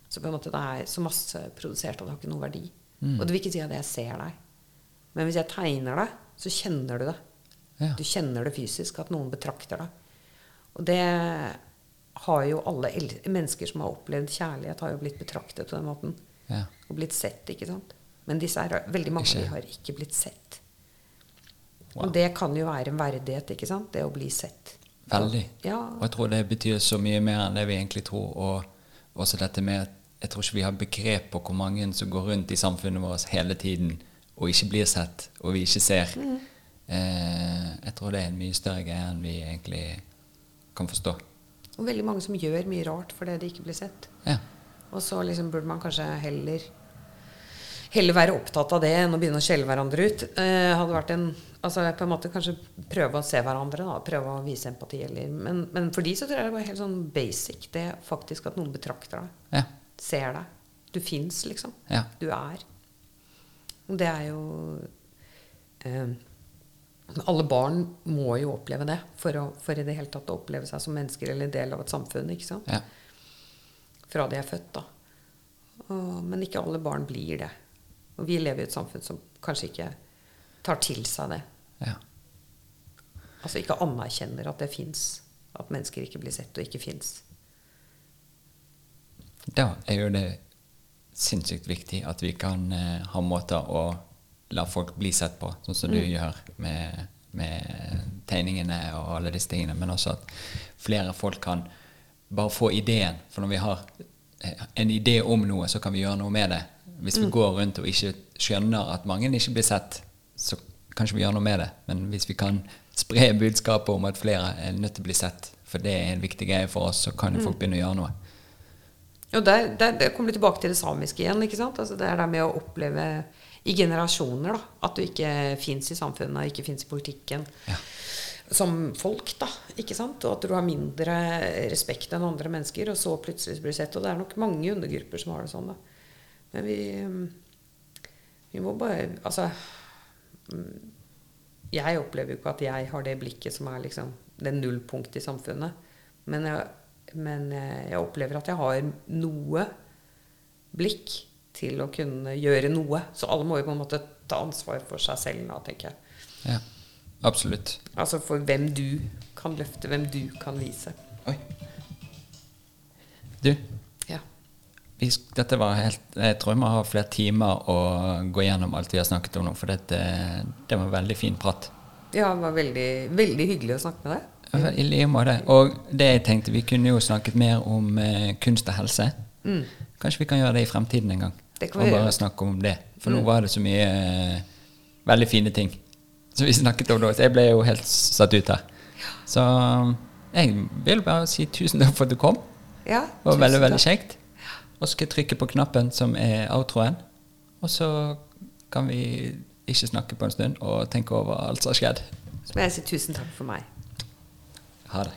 Så på en måte det er så masseprodusert at det har ikke noen verdi. Og det vil ikke si at jeg ser deg. Men hvis jeg tegner deg, så kjenner du det. Ja. Du kjenner det fysisk, at noen betrakter deg. Og det har jo alle mennesker som har opplevd kjærlighet, har jo blitt betraktet på den måten. Ja. Og blitt sett, ikke sant. Men disse er, veldig mange av de har ikke blitt sett. Wow. Og det kan jo være en verdighet, ikke sant. Det å bli sett. Veldig. Ja. Og jeg tror det betyr så mye mer enn det vi egentlig tror. Og også dette med at jeg tror ikke vi har begrep på hvor mange som går rundt i samfunnet vårt hele tiden og ikke blir sett, og vi ikke ser. Mm. Eh, jeg tror det er en mye større greie enn vi egentlig kan forstå. Og veldig mange som gjør mye rart fordi de ikke blir sett. Ja. Og så liksom burde man kanskje heller Heller være opptatt av det enn å begynne å skjelle hverandre ut. Eh, hadde vært en Altså på en måte kanskje prøve å se hverandre, da. Prøve å vise empati. Eller, men, men for de så tror jeg det var helt sånn basic. Det faktisk at noen betrakter deg. Ja. Ser deg. Du fins, liksom. Ja. Du er. Og det er jo eh, Alle barn må jo oppleve det for, å, for i det hele tatt å oppleve seg som mennesker eller del av et samfunn. ikke sant? ja. Fra de er født, da. Og, men ikke alle barn blir det. Og vi lever i et samfunn som kanskje ikke tar til seg det. ja. Altså ikke anerkjenner at det fins. At mennesker ikke blir sett og ikke fins. Da er jo det sinnssykt viktig at vi kan eh, ha måter å la folk bli sett på, sånn som du gjør med, med tegningene og alle disse tingene. Men også at flere folk kan bare få ideen. For når vi har eh, en idé om noe, så kan vi gjøre noe med det. Hvis vi går rundt og ikke skjønner at mange ikke blir sett, så kan ikke vi gjøre noe med det. Men hvis vi kan spre budskapet om at flere er nødt til å bli sett, for det er en viktig greie for oss, så kan jo folk begynne å gjøre noe. Og der, der, der kommer du tilbake til det samiske igjen. ikke sant? Altså det er det med å oppleve i generasjoner da, at du ikke fins i samfunnet, ikke fins i politikken. Ja. Som folk, da. ikke sant? Og at du har mindre respekt enn andre mennesker, og så plutselig blir du sett. Og det er nok mange undergrupper som har det sånn. da. Men vi, vi må bare Altså mm, Jeg opplever jo ikke at jeg har det blikket som er liksom det nullpunktet i samfunnet. Men jeg, men eh, jeg opplever at jeg har noe blikk til å kunne gjøre noe. Så alle må jo på en måte ta ansvar for seg selv nå, tenker jeg. Ja, absolutt. Altså for hvem du kan løfte, hvem du kan vise. Oi. Du, Ja. dette var helt Jeg tror vi må ha flere timer å gå gjennom alt vi har snakket om nå, for dette, det var en veldig fin prat. ja, det var veldig, veldig hyggelig å snakke med deg. I like måte. Og det jeg tenkte, vi kunne jo snakket mer om eh, kunst og helse. Kanskje vi kan gjøre det i fremtiden en gang? Mm. Det kan og vi bare snakke om det. For nå var det så mye uh, veldig fine ting som vi snakket om da. Så jeg ble jo helt satt ut her. Så jeg vil bare si tusen takk for at du kom. Ja, Det var veldig, veldig kjekt. Og så skal jeg trykke på knappen som er outroen. Og så kan vi ikke snakke på en stund og tenke over alt som har skjedd. Så må jeg si tusen takk for meg. Ha det.